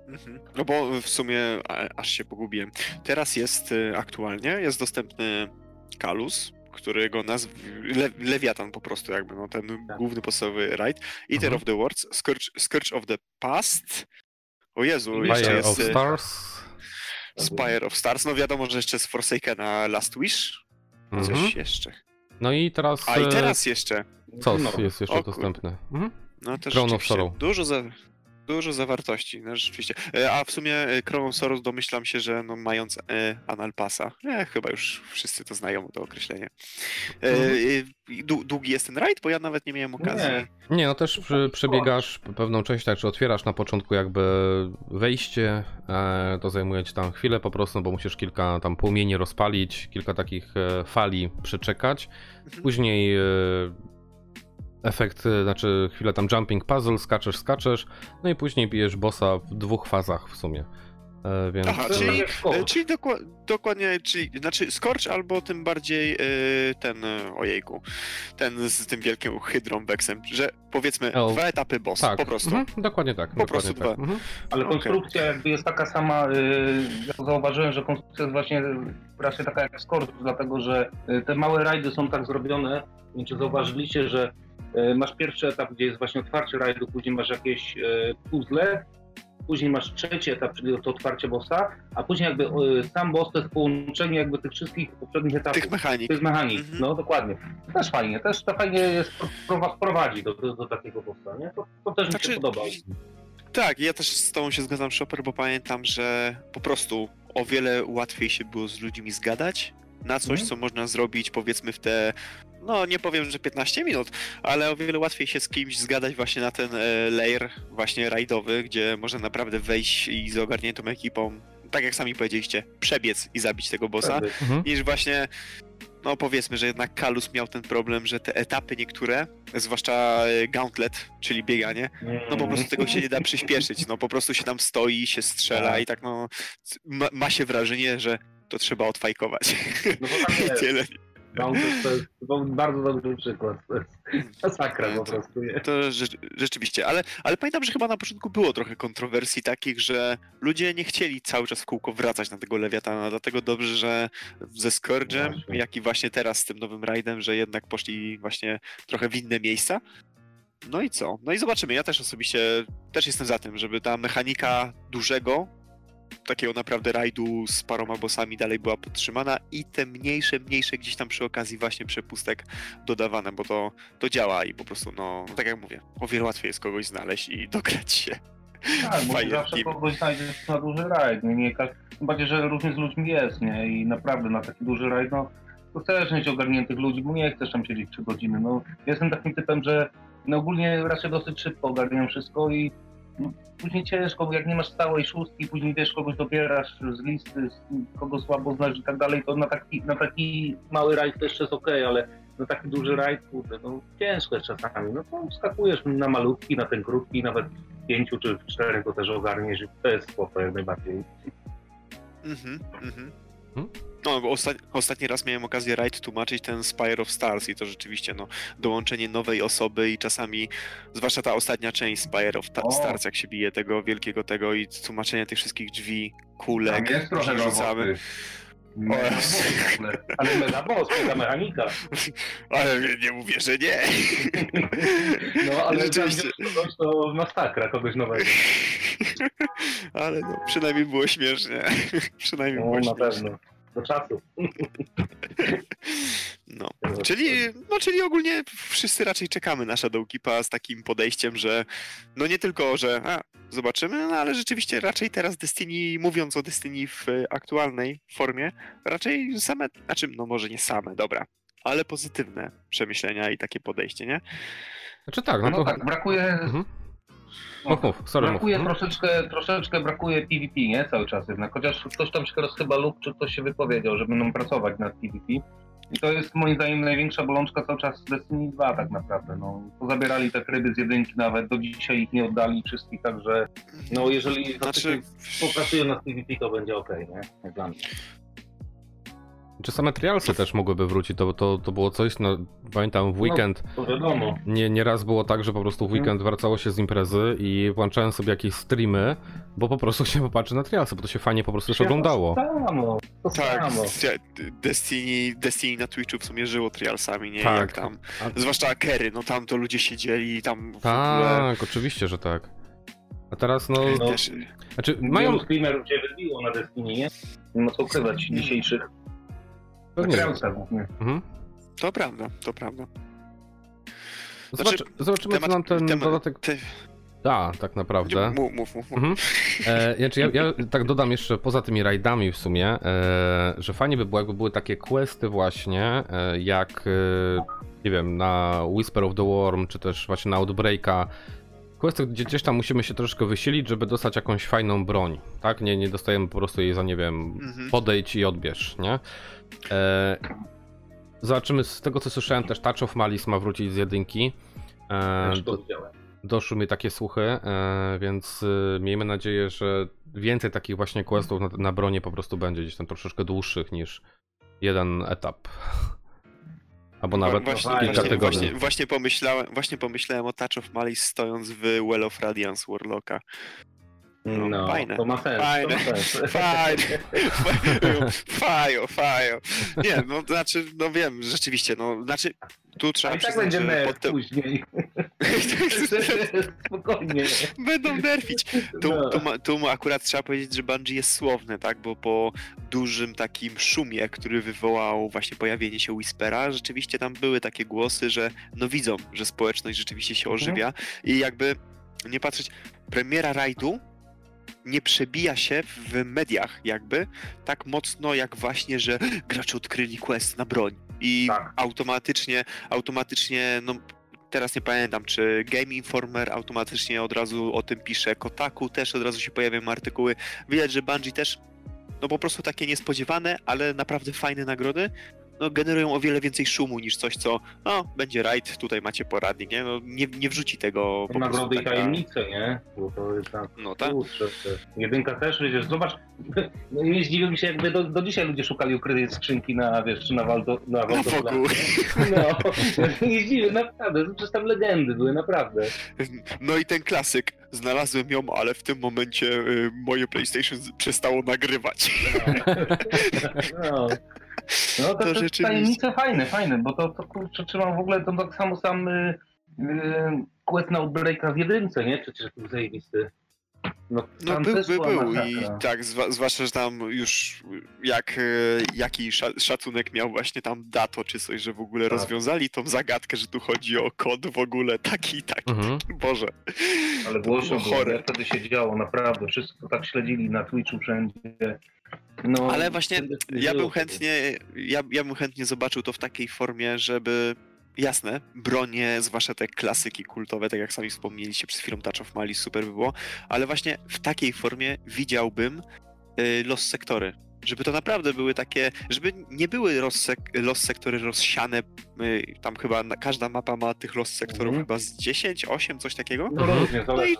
Mhm. No bo w sumie aż się pogubiłem. Teraz jest y, aktualnie, jest dostępny Kalus, którego nazw... Le, Lewiatan po prostu jakby, no ten Tak. główny podstawowy raid. Eater Mhm. of the Worlds, Scourge, Scourge of the Past. O Jezu, jeszcze Fire jest... of y, Stars. Spire of Stars, no wiadomo, że jeszcze z Forsakena Last Wish, coś Mhm. jeszcze. No i teraz. A i e, teraz jeszcze, Co No. jest jeszcze O dostępne? Mhm. No to Crown of Sorrow. dużo za... Dużo zawartości, no rzeczywiście. E, A w sumie e, Crown of Sorrows domyślam się, że no, mając e, Anal Passa, e, chyba już wszyscy to znają to określenie. E, Mhm. e, dłu- długi jest ten rajd, bo ja nawet nie miałem okazji. Nie. Nie, no też przy, przebiegasz pewną część, tak, czy otwierasz na początku jakby wejście, e, to zajmuje ci tam chwilę po prostu, bo musisz kilka tam płomieni rozpalić, kilka takich e, fali przeczekać. Mhm. Później e, efekt, e, znaczy chwilę tam jumping puzzle, skaczesz, skaczesz, no i później bijesz bossa w dwóch fazach w sumie. E, więc Aha, czyli- Scorch. E, Czyli dokła- dokładnie, czyli znaczy Scorch albo tym bardziej e, ten, ojejku, ten z tym wielkim hydrą Vexem, że powiedzmy dwa etapy boss, tak, po prostu. Mhm, dokładnie tak. Po dokładnie prostu tak. dwa. Mhm. Ale konstrukcja jakby jest taka sama, y, ja zauważyłem, że konstrukcja jest właśnie raczej taka jak Scorch, dlatego że y, te małe rajdy są tak zrobione, nie wiem czy zauważyliście, że y, masz pierwszy etap, gdzie jest właśnie otwarcie rajdu, później masz jakieś y, puzzle, później masz trzeci etap, czyli to otwarcie bossa, a później jakby y, sam boss to jest połączenie jakby tych wszystkich poprzednich etapów. Tych mechanik. To jest mechanik, Mhm. no dokładnie. Też fajnie, też to fajnie jest pro- prowadzi do, do, do takiego bossa, nie? To, to też mi Znaczy, się podoba. Tak, ja też z tobą się zgadzam, Shopper, bo pamiętam, że po prostu o wiele łatwiej się było z ludźmi zgadać na coś, Mhm. co można zrobić powiedzmy w te, no nie powiem, że 15 minut, ale o wiele łatwiej się z kimś zgadać właśnie na ten e, layer właśnie rajdowy, gdzie można naprawdę wejść i z ogarniętą ekipą, tak jak sami powiedzieliście, przebiec i zabić tego bossa, Prawda. Mhm. niż właśnie no powiedzmy, że jednak Kalus miał ten problem, że te etapy niektóre, zwłaszcza e, gauntlet, czyli bieganie, no po prostu tego się nie da przyspieszyć. No po prostu się tam stoi, się strzela Tak. i tak no ma, ma się wrażenie, że to trzeba odfajkować. No to tak jest. tyle. To jest bardzo dobry przykład. To jest masakra po prostu. Nie? To rze rzeczywiście, ale, ale pamiętam, że chyba na początku było trochę kontrowersji takich, że ludzie nie chcieli cały czas w kółko wracać na tego lewiatana, dlatego dobrze, że ze Scourge'em, Właśnie. jak i właśnie teraz z tym nowym rajdem, że jednak poszli właśnie trochę w inne miejsca. No i co? No i zobaczymy. Ja też osobiście też jestem za tym, żeby ta mechanika dużego, takiego naprawdę rajdu z paroma bossami dalej była podtrzymana i te mniejsze, mniejsze gdzieś tam przy okazji właśnie przepustek dodawane, bo to, to działa i po prostu, no, tak jak mówię, o wiele łatwiej jest kogoś znaleźć i dograć się. Tak, bo zawsze kogoś znajdziesz na duży rajd. Nie, nie, ka- tym bardziej, że różnie z ludźmi jest, nie? I naprawdę na taki duży rajd, no to chcesz mieć ogarniętych ludzi, bo nie chcesz tam siedzieć 3 godziny. No, jestem takim typem, że no, ogólnie raczej dosyć szybko ogarniam wszystko i no, później ciężko, bo jak nie masz stałej szóstki, później wiesz, kogoś dobierasz z listy, kogo słabo znasz i tak dalej, to na taki, na taki mały rajd to jeszcze jest okej, ale na taki duży rajd, kurde, no ciężko jest czasami. No to skakujesz na malutki, na ten krótki, nawet w pięciu czy czterech go też ogarniesz i to jest spoko jak najbardziej. Mhm, mhm. Hmm? No, bo osta- ostatni raz miałem okazję raid tłumaczyć ten Spire of Stars i to rzeczywiście, no, dołączenie nowej osoby i czasami, zwłaszcza ta ostatnia część Spire of Ta-. Stars, jak się bije tego wielkiego tego i tłumaczenie tych wszystkich drzwi, kulek, Tam jest trochę rzucamy. boss. Ale mega boss, mega mechanika. Ale nie, nie mówię, że nie. No ale Rzeczywiście. Rzeczywiście. kogoś to masakra, kogoś nowego. Ale no, przynajmniej było śmiesznie. przynajmniej No było na śmiesznie. pewno. Do czasu. No. Czyli, no, czyli ogólnie wszyscy raczej czekamy na Shadowkeepa z takim podejściem, że no nie tylko, że a, zobaczymy, no ale rzeczywiście raczej teraz Destiny, mówiąc o Destiny w aktualnej formie, raczej same, znaczy no może nie same, dobra, ale pozytywne przemyślenia i takie podejście, nie? Znaczy tak, no, No, to... tak, brakuje... Mhm. Mów, mów, sorry, mów. Brakuje Mhm. troszeczkę, troszeczkę brakuje PvP, nie? Cały czas jednak. Chociaż ktoś tam się teraz chyba lub czy ktoś się wypowiedział, że będą pracować nad PvP. I to jest moim zdaniem największa bolączka cały czas z Destiny 2 tak naprawdę. No, pozabierali te tryby z jedynki nawet, do dzisiaj ich nie oddali wszystkich, także no jeżeli Znaczy, popracują nad PvP to będzie okej, nie? Jak dla mnie. Czy same trialsy też mogłyby wrócić? To, to, to było coś, no pamiętam w weekend, To wiadomo. nie, nieraz było tak, że po prostu w Mhm. weekend wracało się z imprezy i włączałem sobie jakieś streamy, bo po prostu się popatrzy na trialsy, bo to się fajnie po prostu już oglądało. To samo, to tak, samo. Destiny, Destiny na Twitchu w sumie żyło trialsami, nie? Tak. Jak tam, A- zwłaszcza Kery, no tam to ludzie siedzieli i tam w ogóle... Tak, oczywiście, że tak. A teraz no... No, Też, Znaczy Mają... mają... Wielu streamerów się wybiło na Destiny, nie? Nie ma co ukrywać dzisiejszych Głównie. Mhm. to prawda, to prawda. Zobacz, Znaczy, zobaczymy, co nam ten temat- dodatek te- da, tak naprawdę. Mów, mów, mów. mów. Mhm. E, znaczy ja, ja tak dodam jeszcze poza tymi rajdami w sumie, e, że fajnie by było, jakby były takie questy właśnie, e, jak e, nie wiem, na Whisper of the Worm, czy też właśnie na Outbreaka. Questy, gdzie gdzieś tam musimy się troszkę wysilić, żeby dostać jakąś fajną broń, tak? Nie, nie dostajemy po prostu jej za, nie wiem, Mhm. podejdź i odbierz, nie? E, zobaczymy, z tego co słyszałem też Touch of Malice ma wrócić z jedynki. E, do, doszły mi takie słuchy, e, więc e, miejmy nadzieję, że więcej takich właśnie questów na, na bronie po prostu będzie gdzieś tam troszeczkę dłuższych niż jeden etap. Albo nawet właśnie, kilka właśnie, tygodni. właśnie, właśnie, pomyślałem, właśnie pomyślałem o Touch of Malice stojąc w Well of Radiance Warlocka. No, No, fajne. to ma sens. Fajne. To ma sens. Fajne. Fajo, fajo. Nie, no znaczy, no wiem, rzeczywiście, no znaczy, tu A trzeba i tak będzie nerw później. Spokojnie. Będą nerfić. Tu, No. tu, ma, tu akurat trzeba powiedzieć, że Bungie jest słowne, tak? Bo po dużym takim szumie, który wywołał właśnie pojawienie się Whispera, rzeczywiście tam były takie głosy, że no widzą, że społeczność rzeczywiście się Mhm. ożywia i jakby nie patrzeć, premiera rajdu nie przebija się w mediach jakby tak mocno jak właśnie, że gracze odkryli quest na broń i Tak. automatycznie, automatycznie, no teraz nie pamiętam, czy Game Informer automatycznie od razu o tym pisze, Kotaku też od razu się pojawiają artykuły. Widać, że Bungie też, no po prostu takie niespodziewane, ale naprawdę fajne nagrody, no generują o wiele więcej szumu niż coś, co, no będzie raid, tutaj macie poradnik, nie? No nie, nie wrzuci tego po Nagrody prostu i taka- tajemnice, nie? Bo to jest tak. No tak. Kurczę, jedynka też, wiesz, zobacz, no nie zdziwiłbym się, jakby do, do dzisiaj ludzie szukali ukrytej skrzynki na, wiesz, czy na Waldo, na Na Waldo Wogu. No, nie zdziwię, naprawdę, przecież tam legendy były, naprawdę. No i ten klasyk. Znalazłem ją, ale w tym momencie y, moje PlayStation przestało nagrywać. No. No to, To to, to rzeczywiście. tajemnice fajne, fajne, bo to, to kurczę, trzymam w ogóle to tak samo sam y, y, quest na Outbreaka w jedynce, nie? Przecież był zajebisty. No, No był, też był, i tak, zwa, zwłaszcza, że tam już jak, e, jaki sza, szacunek miał właśnie tam Dato czy coś, że w ogóle Tak. rozwiązali tą zagadkę, że tu chodzi o kod w ogóle taki i taki. Mhm. Boże. Ale głośno było było, chore. jak wtedy się działo, naprawdę, wszystko tak śledzili na Twitchu wszędzie. No, Ale właśnie Ja bym chętnie, ja, ja bym chętnie zobaczył to w takiej formie, żeby jasne, bronie, zwłaszcza te klasyki kultowe, tak jak sami wspomnieliście przed chwilą Touch of Malice, super by było, ale właśnie w takiej formie widziałbym y, Lost Sektory. Żeby to naprawdę były takie, żeby nie były Lost, sek- lost Sektory rozsiane, y, tam chyba na, każda mapa ma tych Lost Sektorów Mhm. chyba z 10, 8, coś takiego. No różnie, zależy. i-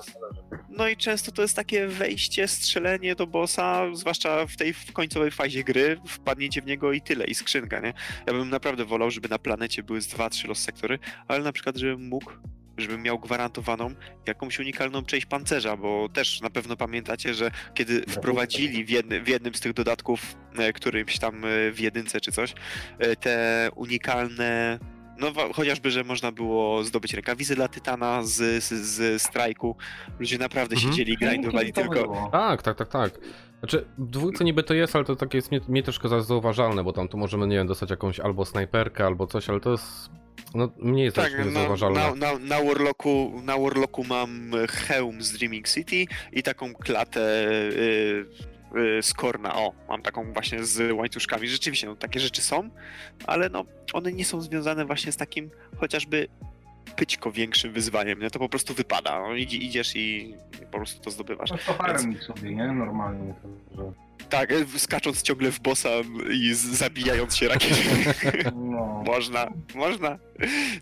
No i często to jest takie wejście, strzelenie do bossa, zwłaszcza w tej w końcowej fazie gry, wpadnięcie w niego i tyle, i skrzynka, nie? Ja bym naprawdę wolał, żeby na planecie były z 2-3 los sektory, ale na przykład, żebym mógł, żebym miał gwarantowaną jakąś unikalną część pancerza, bo też na pewno pamiętacie, że kiedy wprowadzili w, jedny, w jednym z tych dodatków, e, którymś tam e, w jedynce czy coś, e, te unikalne no chociażby, że można było zdobyć rękawice dla Tytana z, z, z strajku. Ludzie naprawdę Mhm. siedzieli i grindowali tylko... było. Tak, tak, tak, tak. Znaczy, w dwójce niby to jest, ale to takie jest mnie, mnie troszkę za- zauważalne, bo tam tu możemy, nie wiem, dostać jakąś albo snajperkę, albo coś, ale to jest, no, mnie jest Tak, tak, na, zauważalne. na, na, na, Warlocku, na Warlocku mam hełm z Dreaming City i taką klatę y, y, z Korna. O, mam taką właśnie z łańcuszkami. Rzeczywiście, no, takie rzeczy są, ale no, one nie są związane właśnie z takim chociażby pyćko większym wyzwaniem, nie? To po prostu wypada. No, idzi- idziesz i po prostu to zdobywasz. No to harem sobie, nie? Normalnie. To, że... Tak, skacząc ciągle w bossa i zabijając się rakietą. No. Można, można.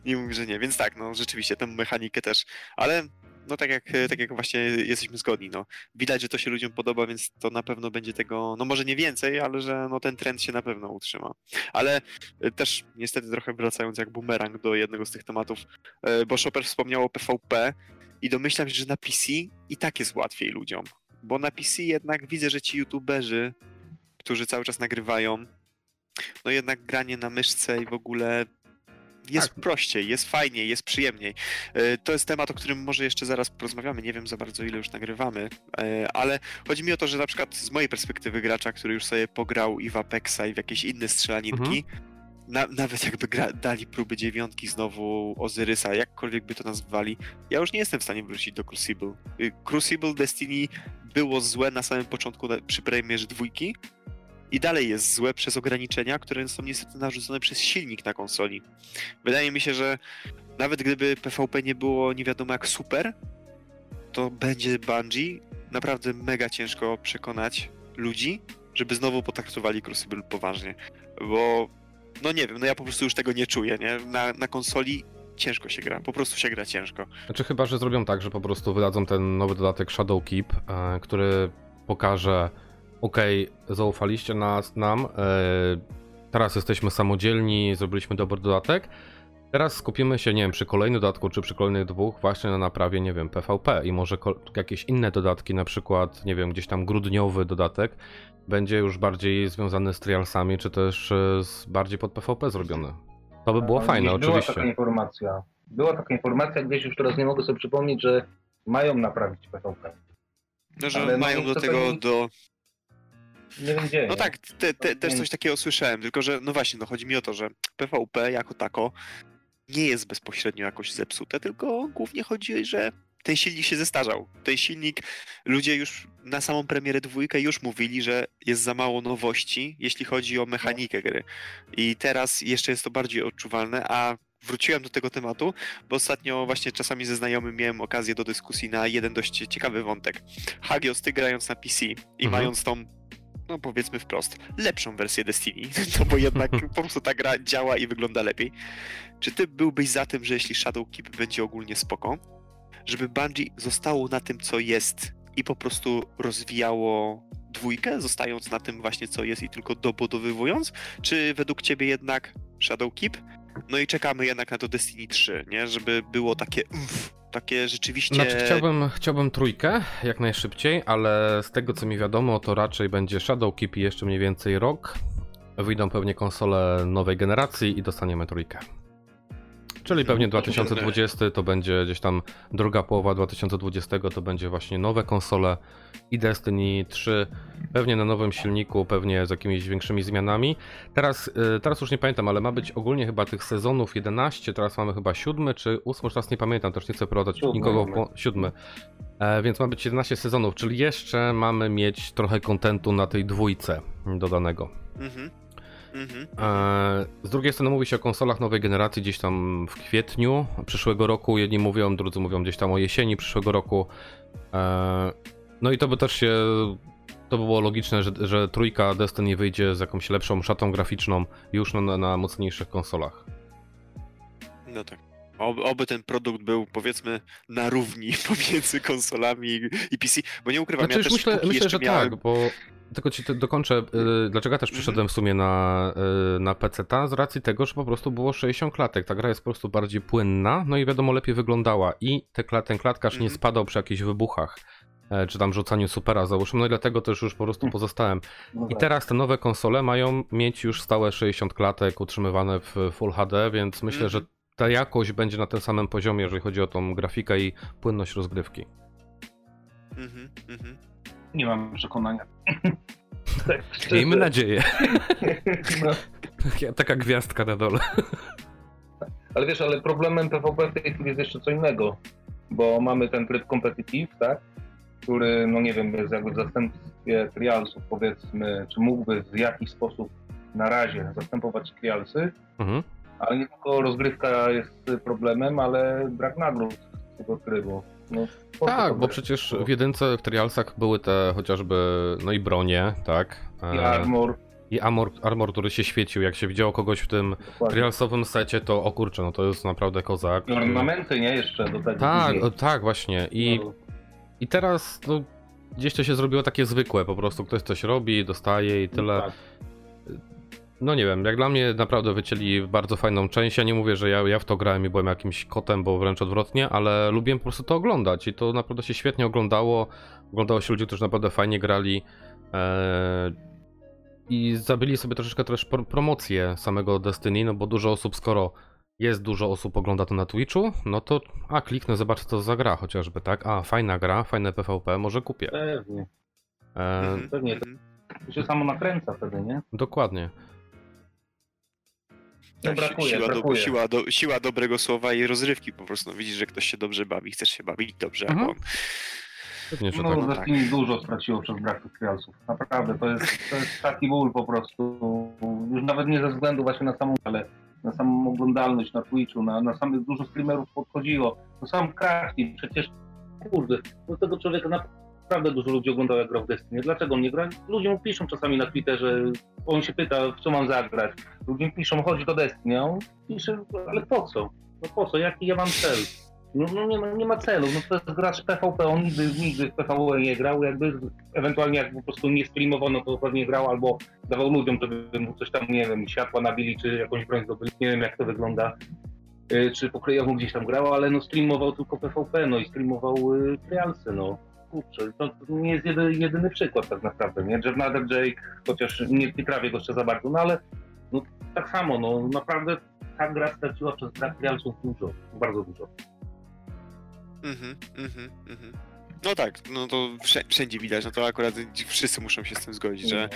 Nie mówię, że nie. Więc tak, no rzeczywiście tę mechanikę też. Ale no tak jak, tak jak właśnie jesteśmy zgodni, no. Widać, że to się ludziom podoba, więc to na pewno będzie tego, no może nie więcej, ale że no ten trend się na pewno utrzyma. Ale e, też niestety trochę wracając jak bumerang do jednego z tych tematów, e, bo Chopper wspomniał o PvP i domyślam się, że na PC i tak jest łatwiej ludziom. Bo na PC jednak widzę, że ci youtuberzy, którzy cały czas nagrywają, no jednak granie na myszce i w ogóle jest tak. prościej, jest fajniej, jest przyjemniej. E, to jest temat, o którym może jeszcze zaraz porozmawiamy. Nie wiem za bardzo, ile już nagrywamy, e, ale chodzi mi o to, że na przykład z mojej perspektywy gracza, który już sobie pograł i w Apexa, i w jakieś inne strzelaninki, mhm. Na, nawet jakby gra, dali próby dziewiątki znowu Ozyrysa, jakkolwiek by to nazwali, ja już nie jestem w stanie wrócić do Crucible. Y, Crucible Destiny było złe na samym początku przy premierze dwójki, i dalej jest złe przez ograniczenia, które są niestety narzucone przez silnik na konsoli. Wydaje mi się, że nawet gdyby PvP nie było nie wiadomo jak super, to będzie Bungie naprawdę mega ciężko przekonać ludzi, żeby znowu potraktowali Crucible poważnie. Bo, no nie wiem, no ja po prostu już tego nie czuję, nie? Na, na konsoli ciężko się gra, po prostu się gra ciężko. Znaczy chyba, że zrobią tak, że po prostu wydadzą ten nowy dodatek Shadow Keep, e, który pokaże okej, okay, zaufaliście nas, nam, e, teraz jesteśmy samodzielni, zrobiliśmy dobry dodatek, teraz skupimy się, nie wiem, przy kolejnym dodatku, czy przy kolejnych dwóch właśnie na naprawie, nie wiem, PvP i może jakieś inne dodatki, na przykład, nie wiem, gdzieś tam grudniowy dodatek, będzie już bardziej związany z trialsami, czy też e, z, bardziej pod PvP zrobiony. To by było no, fajne, oczywiście. Była taka informacja. Była taka informacja, gdzieś już teraz nie mogę sobie przypomnieć, że mają naprawić PvP. No, że Ale mają do tego do nie wiem gdzie. No tak, te, te, też coś takiego słyszałem, tylko że no właśnie, no chodzi mi o to, że PvP jako tako nie jest bezpośrednio jakoś zepsute, tylko głównie chodzi, że ten silnik się zestarzał. Ten silnik, ludzie już na samą premierę dwójkę już mówili, że jest za mało nowości, jeśli chodzi o mechanikę gry. I teraz jeszcze jest to bardziej odczuwalne, a wróciłem do tego tematu, bo ostatnio właśnie czasami ze znajomym miałem okazję do dyskusji na jeden dość ciekawy wątek. Hagios, ty grając na PC i mhm. mając tą no powiedzmy wprost, lepszą wersję Destiny, no bo jednak po prostu ta gra działa i wygląda lepiej. Czy ty byłbyś za tym, że jeśli Shadow Keep będzie ogólnie spoko, żeby Bungie zostało na tym, co jest i po prostu rozwijało dwójkę, zostając na tym właśnie, co jest i tylko dobudowywując? Czy według ciebie jednak Shadow Keep? No i czekamy jednak na to Destiny 3, nie? Żeby było takie uff, takie rzeczywiście... Znaczy, chciałbym, chciałbym trójkę jak najszybciej, ale z tego co mi wiadomo, to raczej będzie Shadow Keep jeszcze mniej więcej rok. Wyjdą pewnie konsole nowej generacji i dostaniemy trójkę. Czyli pewnie 2020 to będzie gdzieś tam druga połowa 2020 to będzie właśnie nowe konsole i Destiny 3 pewnie na nowym silniku, pewnie z jakimiś większymi zmianami. Teraz, y, teraz już nie pamiętam, ale ma być ogólnie chyba tych sezonów 11, teraz mamy chyba 7 czy 8, już raz nie pamiętam, też nie chcę prowadzić nikogo po 7. E, więc ma być 11 sezonów, czyli jeszcze mamy mieć trochę kontentu na tej dwójce dodanego. Mhm. Mhm. Z drugiej strony mówi się o konsolach nowej generacji gdzieś tam w kwietniu przyszłego roku. Jedni mówią, drudzy mówią gdzieś tam o jesieni przyszłego roku. E, no i to by też się. To by było logiczne, że, że trójka Destiny wyjdzie z jakąś lepszą szatą graficzną już na, na mocniejszych konsolach. No tak. Oby, oby, ten produkt był powiedzmy na równi pomiędzy konsolami i PC, bo nie ukrywam, znaczy, ja też myślę, myślę że miałem... tak, bo tylko ci dokończę, y, dlaczego ja też przyszedłem w sumie na, y, na PC z racji tego, że po prostu było 60 klatek. Ta gra jest po prostu bardziej płynna, no i wiadomo, lepiej wyglądała. I te, ten klatkarz nie mhm. spadał przy jakichś wybuchach e, czy tam rzucaniu supera załóżmy, no i dlatego też już po prostu mhm. pozostałem. No I tak. teraz te nowe konsole mają mieć już stałe 60 klatek utrzymywane w Full HD, więc myślę, że mhm. Ta jakość będzie na tym samym poziomie, jeżeli chodzi o tą grafikę i płynność rozgrywki. Mhm, mhm. Nie mam przekonania. tak, Miejmy nadzieję. no. Taka gwiazdka na dole. Ale wiesz, ale problemem PvP w tej chwili jest jeszcze co innego, bo mamy ten tryb competitive, tak? Który, no nie wiem, jest jakby w zastępstwie trialsów, powiedzmy, czy mógłby w jakiś sposób na razie zastępować trialsy, mhm. Ale nie tylko rozgrywka jest problemem, ale brak nagród z tego trybu. No, tak, bo przecież w jedynce w Trialsach były te chociażby, no i bronie, tak? I armor. I armor, armor, który się świecił. Jak się widziało kogoś w tym Dokładnie. trialsowym secie, to o kurczę, no to jest naprawdę kozak. I ornamenty, nie? Jeszcze do tego. Tak, tak, właśnie. I, no. i teraz no, gdzieś to się zrobiło takie zwykłe, po prostu ktoś coś robi, dostaje i tyle. Tak no nie wiem, jak dla mnie naprawdę wycięli bardzo fajną część. Ja nie mówię, że ja, ja w to grałem i byłem jakimś kotem, bo wręcz odwrotnie, ale lubiłem po prostu to oglądać i to naprawdę się świetnie oglądało. Oglądało się ludzi, którzy naprawdę fajnie grali. Eee, I zabili sobie troszeczkę też promocję samego Destiny, no bo dużo osób, skoro jest dużo osób ogląda to na Twitchu, no to a kliknę, zobaczę co za gra chociażby, tak? A, fajna gra, fajne PvP, może kupię. Pewnie. E, pewnie to- mhm. To się samo nakręca wtedy, nie? dokładnie. No Tak, brakuje, siła, do, brakuje. siła, do, siła dobrego słowa i rozrywki po prostu. No, widzisz, że ktoś się dobrze bawi, chcesz się bawić dobrze. Mhm. albo- Pewnie, że No, tak. no tak. Dużo straciło przez brak tych trialsów. Naprawdę, to jest, to jest taki ból po prostu. Już nawet nie ze względu właśnie na samą, ale na samą oglądalność na Twitchu, na, na samych dużo streamerów podchodziło. To sam Krafty, przecież kurde, do tego człowieka naprawdę dużo ludzi oglądało jak grał w Destiny. Dlaczego nie gra? Ludzie mu piszą czasami na Twitterze, on się pyta, w co mam zagrać. Ludzie piszą, chodź do Destiny, a on pisze, ale po co? No po co? Jaki ja mam cel? No, no nie, ma, nie ma celu, no to jest gracz PvP, on nigdy, nigdy w PvE nie grał, jakby ewentualnie jak po prostu nie streamowano, to pewnie grał albo dawał ludziom, żeby mu coś tam, nie wiem, światła nabili, czy jakąś broń zdobyli, nie wiem jak to wygląda, y, czy pokryjomu gdzieś tam grał, ale no streamował tylko PvP, no i streamował y, trialsy, no. Kurczę, to, nie jest jedyny, jedyny przykład tak naprawdę, nie? Jeff Nader, Jake, chociaż nie, nie trawię go jeszcze za bardzo, no ale no, tak samo, no naprawdę ta gra straciła przez brak trialsów dużo, bardzo dużo. Mhm, mhm, mhm. No tak, no to wszędzie, widać, no to akurat wszyscy muszą się z tym zgodzić, że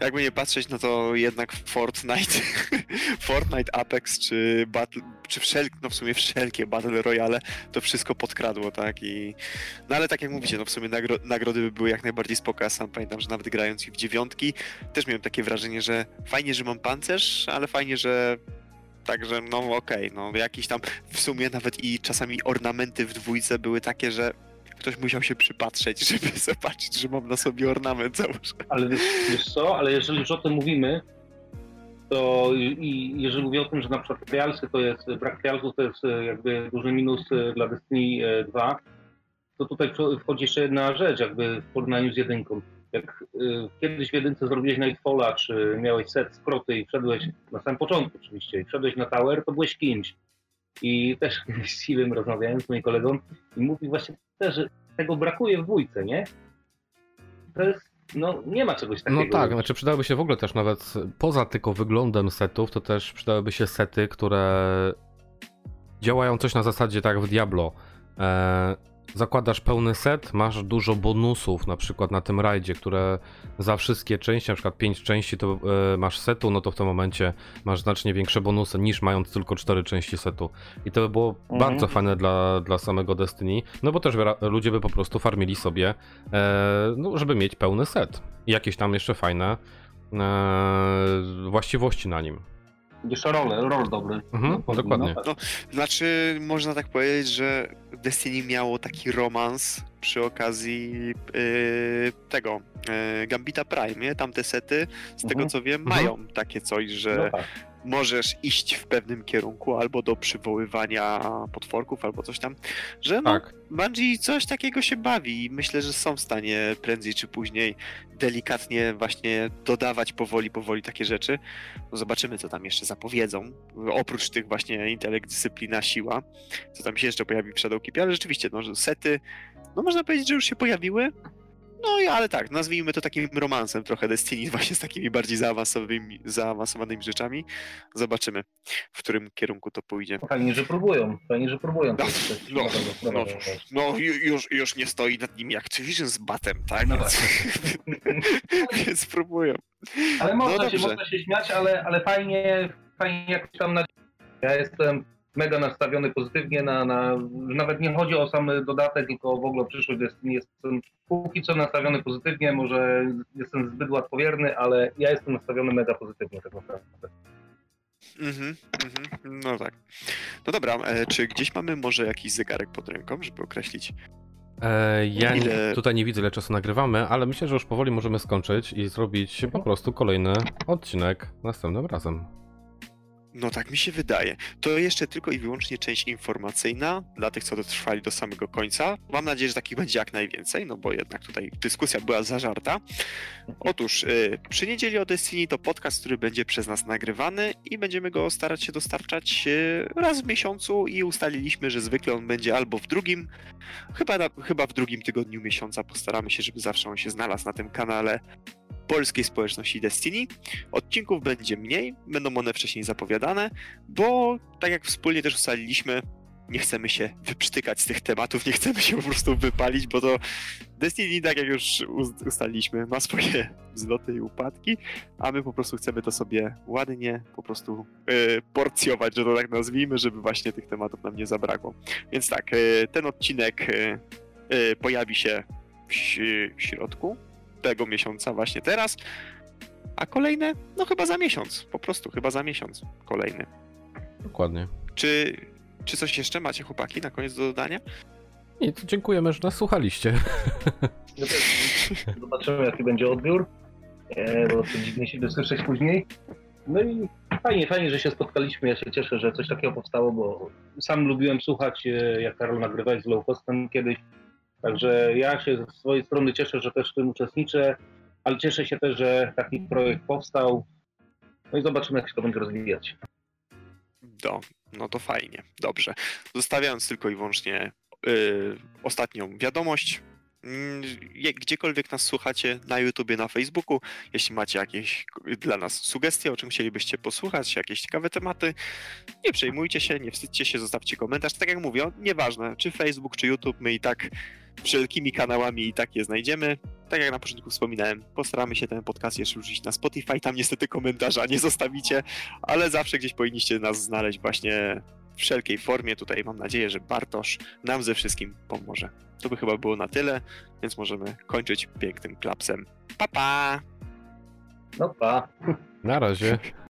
jakby nie patrzeć, no to jednak Fortnite, Fortnite, Apex czy Battle, czy wszelkie, no w sumie wszelkie Battle Royale, to wszystko podkradło, tak, i no ale tak jak mówicie, no w sumie nagro, nagrody by były jak najbardziej spoko, ja sam pamiętam, że nawet grając w dziewiątki, też miałem takie wrażenie, że fajnie, że mam pancerz, ale fajnie, że Także no okej, no jakiś tam w sumie nawet i czasami ornamenty w dwójce były takie, że ktoś musiał się przypatrzeć, żeby zobaczyć, że mam na sobie ornament założony. Ale wiesz, wiesz co, ale jeżeli już o tym mówimy, to i jeżeli mówię o tym, że na przykład trialsy to jest, brak trialsów to jest e, jakby duży minus e, dla Destiny e, 2, to tutaj wcho- wchodzi jeszcze jedna rzecz, jakby w porównaniu z jedynką. Jak y, kiedyś w jedynce zrobiłeś Nightfalla, czy miałeś set skroty i wszedłeś, na samym początku oczywiście, i wszedłeś na tower, to byłeś kimś. I też z Silem rozmawiałem z moim kolegą i mówi właśnie też, tego brakuje w dwójce, nie? To jest, no nie ma czegoś takiego. No tak, znaczy przydałyby się w ogóle też nawet poza tylko wyglądem setów, to też przydałyby się sety, które działają coś na zasadzie tak w Diablo. E, zakładasz pełny set, masz dużo bonusów, na przykład na tym rajdzie, które za wszystkie części, na przykład 5 części to e, masz setu, no to w tym momencie masz znacznie większe bonusy niż mając tylko 4 części setu. I to by było Mhm. bardzo fajne dla, dla samego Destiny, no bo też ludzie by po prostu farmili sobie, e, no, żeby mieć pełny set. I jakieś tam jeszcze fajne e, właściwości na nim. Jeszcze role, rol dobry. Mhm, No, dokładnie. no tak. Znaczy, można tak powiedzieć, że Destiny miało taki romans przy okazji yy, tego yy, Gambita Prime, nie? Tamte sety, z tego Mhm. co wiem, Mhm. mają takie coś, że No tak. Możesz iść w pewnym kierunku albo do przywoływania potworków, albo coś tam, że no, Tak. Bungie coś takiego się bawi i myślę, że są w stanie prędzej czy później delikatnie właśnie dodawać powoli, powoli takie rzeczy. No zobaczymy, co tam jeszcze zapowiedzą. Oprócz tych właśnie intelekt, dyscyplina, siła, co tam się jeszcze pojawi w Shadowkeepie, ale rzeczywiście, no, sety, no można powiedzieć, że już się pojawiły. No i ale tak, nazwijmy to takim romansem trochę Destiny, właśnie z takimi bardziej zaawansowanymi, zaawansowanymi rzeczami. Zobaczymy, w którym kierunku to pójdzie. Fajnie, że próbują. Fajnie, że próbują. No, No, no tak. no ju- już, już nie stoi nad nimi Activision z batem, tak? No Więc, więc próbują. Ale można, No się, można się śmiać, ale, ale fajnie, fajnie jak tam na... Ja jestem mega nastawiony pozytywnie na, na... Nawet nie chodzi o sam dodatek, tylko w ogóle o przyszłość Destiny. Jestem póki co nastawiony pozytywnie, może jestem zbyt łatwowierny, ale ja jestem nastawiony mega pozytywnie tak naprawdę. Mhm, mhm, no tak. No dobra, e, czy gdzieś mamy może jakiś zegarek pod ręką, żeby określić? E, ja Ile- tutaj nie widzę, ile czasu nagrywamy, ale myślę, że już powoli możemy skończyć i zrobić po prostu kolejny odcinek następnym razem. No tak mi się wydaje. To jeszcze tylko i wyłącznie część informacyjna dla tych, co dotrwali do samego końca. Mam nadzieję, że takich będzie jak najwięcej, no bo jednak tutaj dyskusja była zażarta. Otóż y, przy niedzieli o Destiny to podcast, który będzie przez nas nagrywany i będziemy go starać się dostarczać y, raz w miesiącu i ustaliliśmy, że zwykle on będzie albo w drugim, chyba, na, chyba w drugim tygodniu miesiąca. Postaramy się, żeby zawsze on się znalazł na tym kanale. Polskiej społeczności Destiny. Odcinków będzie mniej, będą one wcześniej zapowiadane, bo tak jak wspólnie też ustaliliśmy, nie chcemy się wyprztykać z tych tematów, nie chcemy się po prostu wypalić, bo to Destiny, tak jak już ustaliliśmy, ma swoje wzloty i upadki, a my po prostu chcemy to sobie ładnie po prostu yy, porcjować, że to tak nazwijmy, żeby właśnie tych tematów nam nie zabrakło. Więc tak, yy, ten odcinek yy, pojawi się w, w środku tego miesiąca, właśnie teraz, a kolejne, no chyba za miesiąc, po prostu chyba za miesiąc kolejny. Dokładnie. Czy czy coś jeszcze macie, chłopaki, na koniec do dodania? Nic, dziękujemy, że nas słuchaliście. Zobaczymy, jaki będzie odbiór, e, bo to dziwnie się wysłyszeć później. No i fajnie, fajnie, że się spotkaliśmy. Ja się cieszę, że coś takiego powstało, bo sam lubiłem słuchać, e, jak Karol nagrywałeś z Low Costem kiedyś. Także ja się ze swojej strony cieszę, że też w tym uczestniczę, ale cieszę się też, że taki projekt powstał. No i zobaczymy, jak się to będzie rozwijać. Do, no to fajnie, dobrze. Zostawiając tylko i wyłącznie yy, ostatnią wiadomość. Yy, gdziekolwiek nas słuchacie, na YouTubie, na Facebooku, jeśli macie jakieś dla nas sugestie, o czym chcielibyście posłuchać, jakieś ciekawe tematy, nie przejmujcie się, nie wstydźcie się, zostawcie komentarz. Tak jak mówię, nieważne, czy Facebook, czy YouTube, my i tak wszelkimi kanałami i tak je znajdziemy. Tak jak na początku wspominałem, postaramy się ten podcast jeszcze wrzucić na Spotify, tam niestety komentarza nie zostawicie, ale zawsze gdzieś powinniście nas znaleźć właśnie w wszelkiej formie. Tutaj mam nadzieję, że Bartosz nam ze wszystkim pomoże. To by chyba było na tyle, więc możemy kończyć pięknym klapsem. Pa, pa! No pa! Na razie.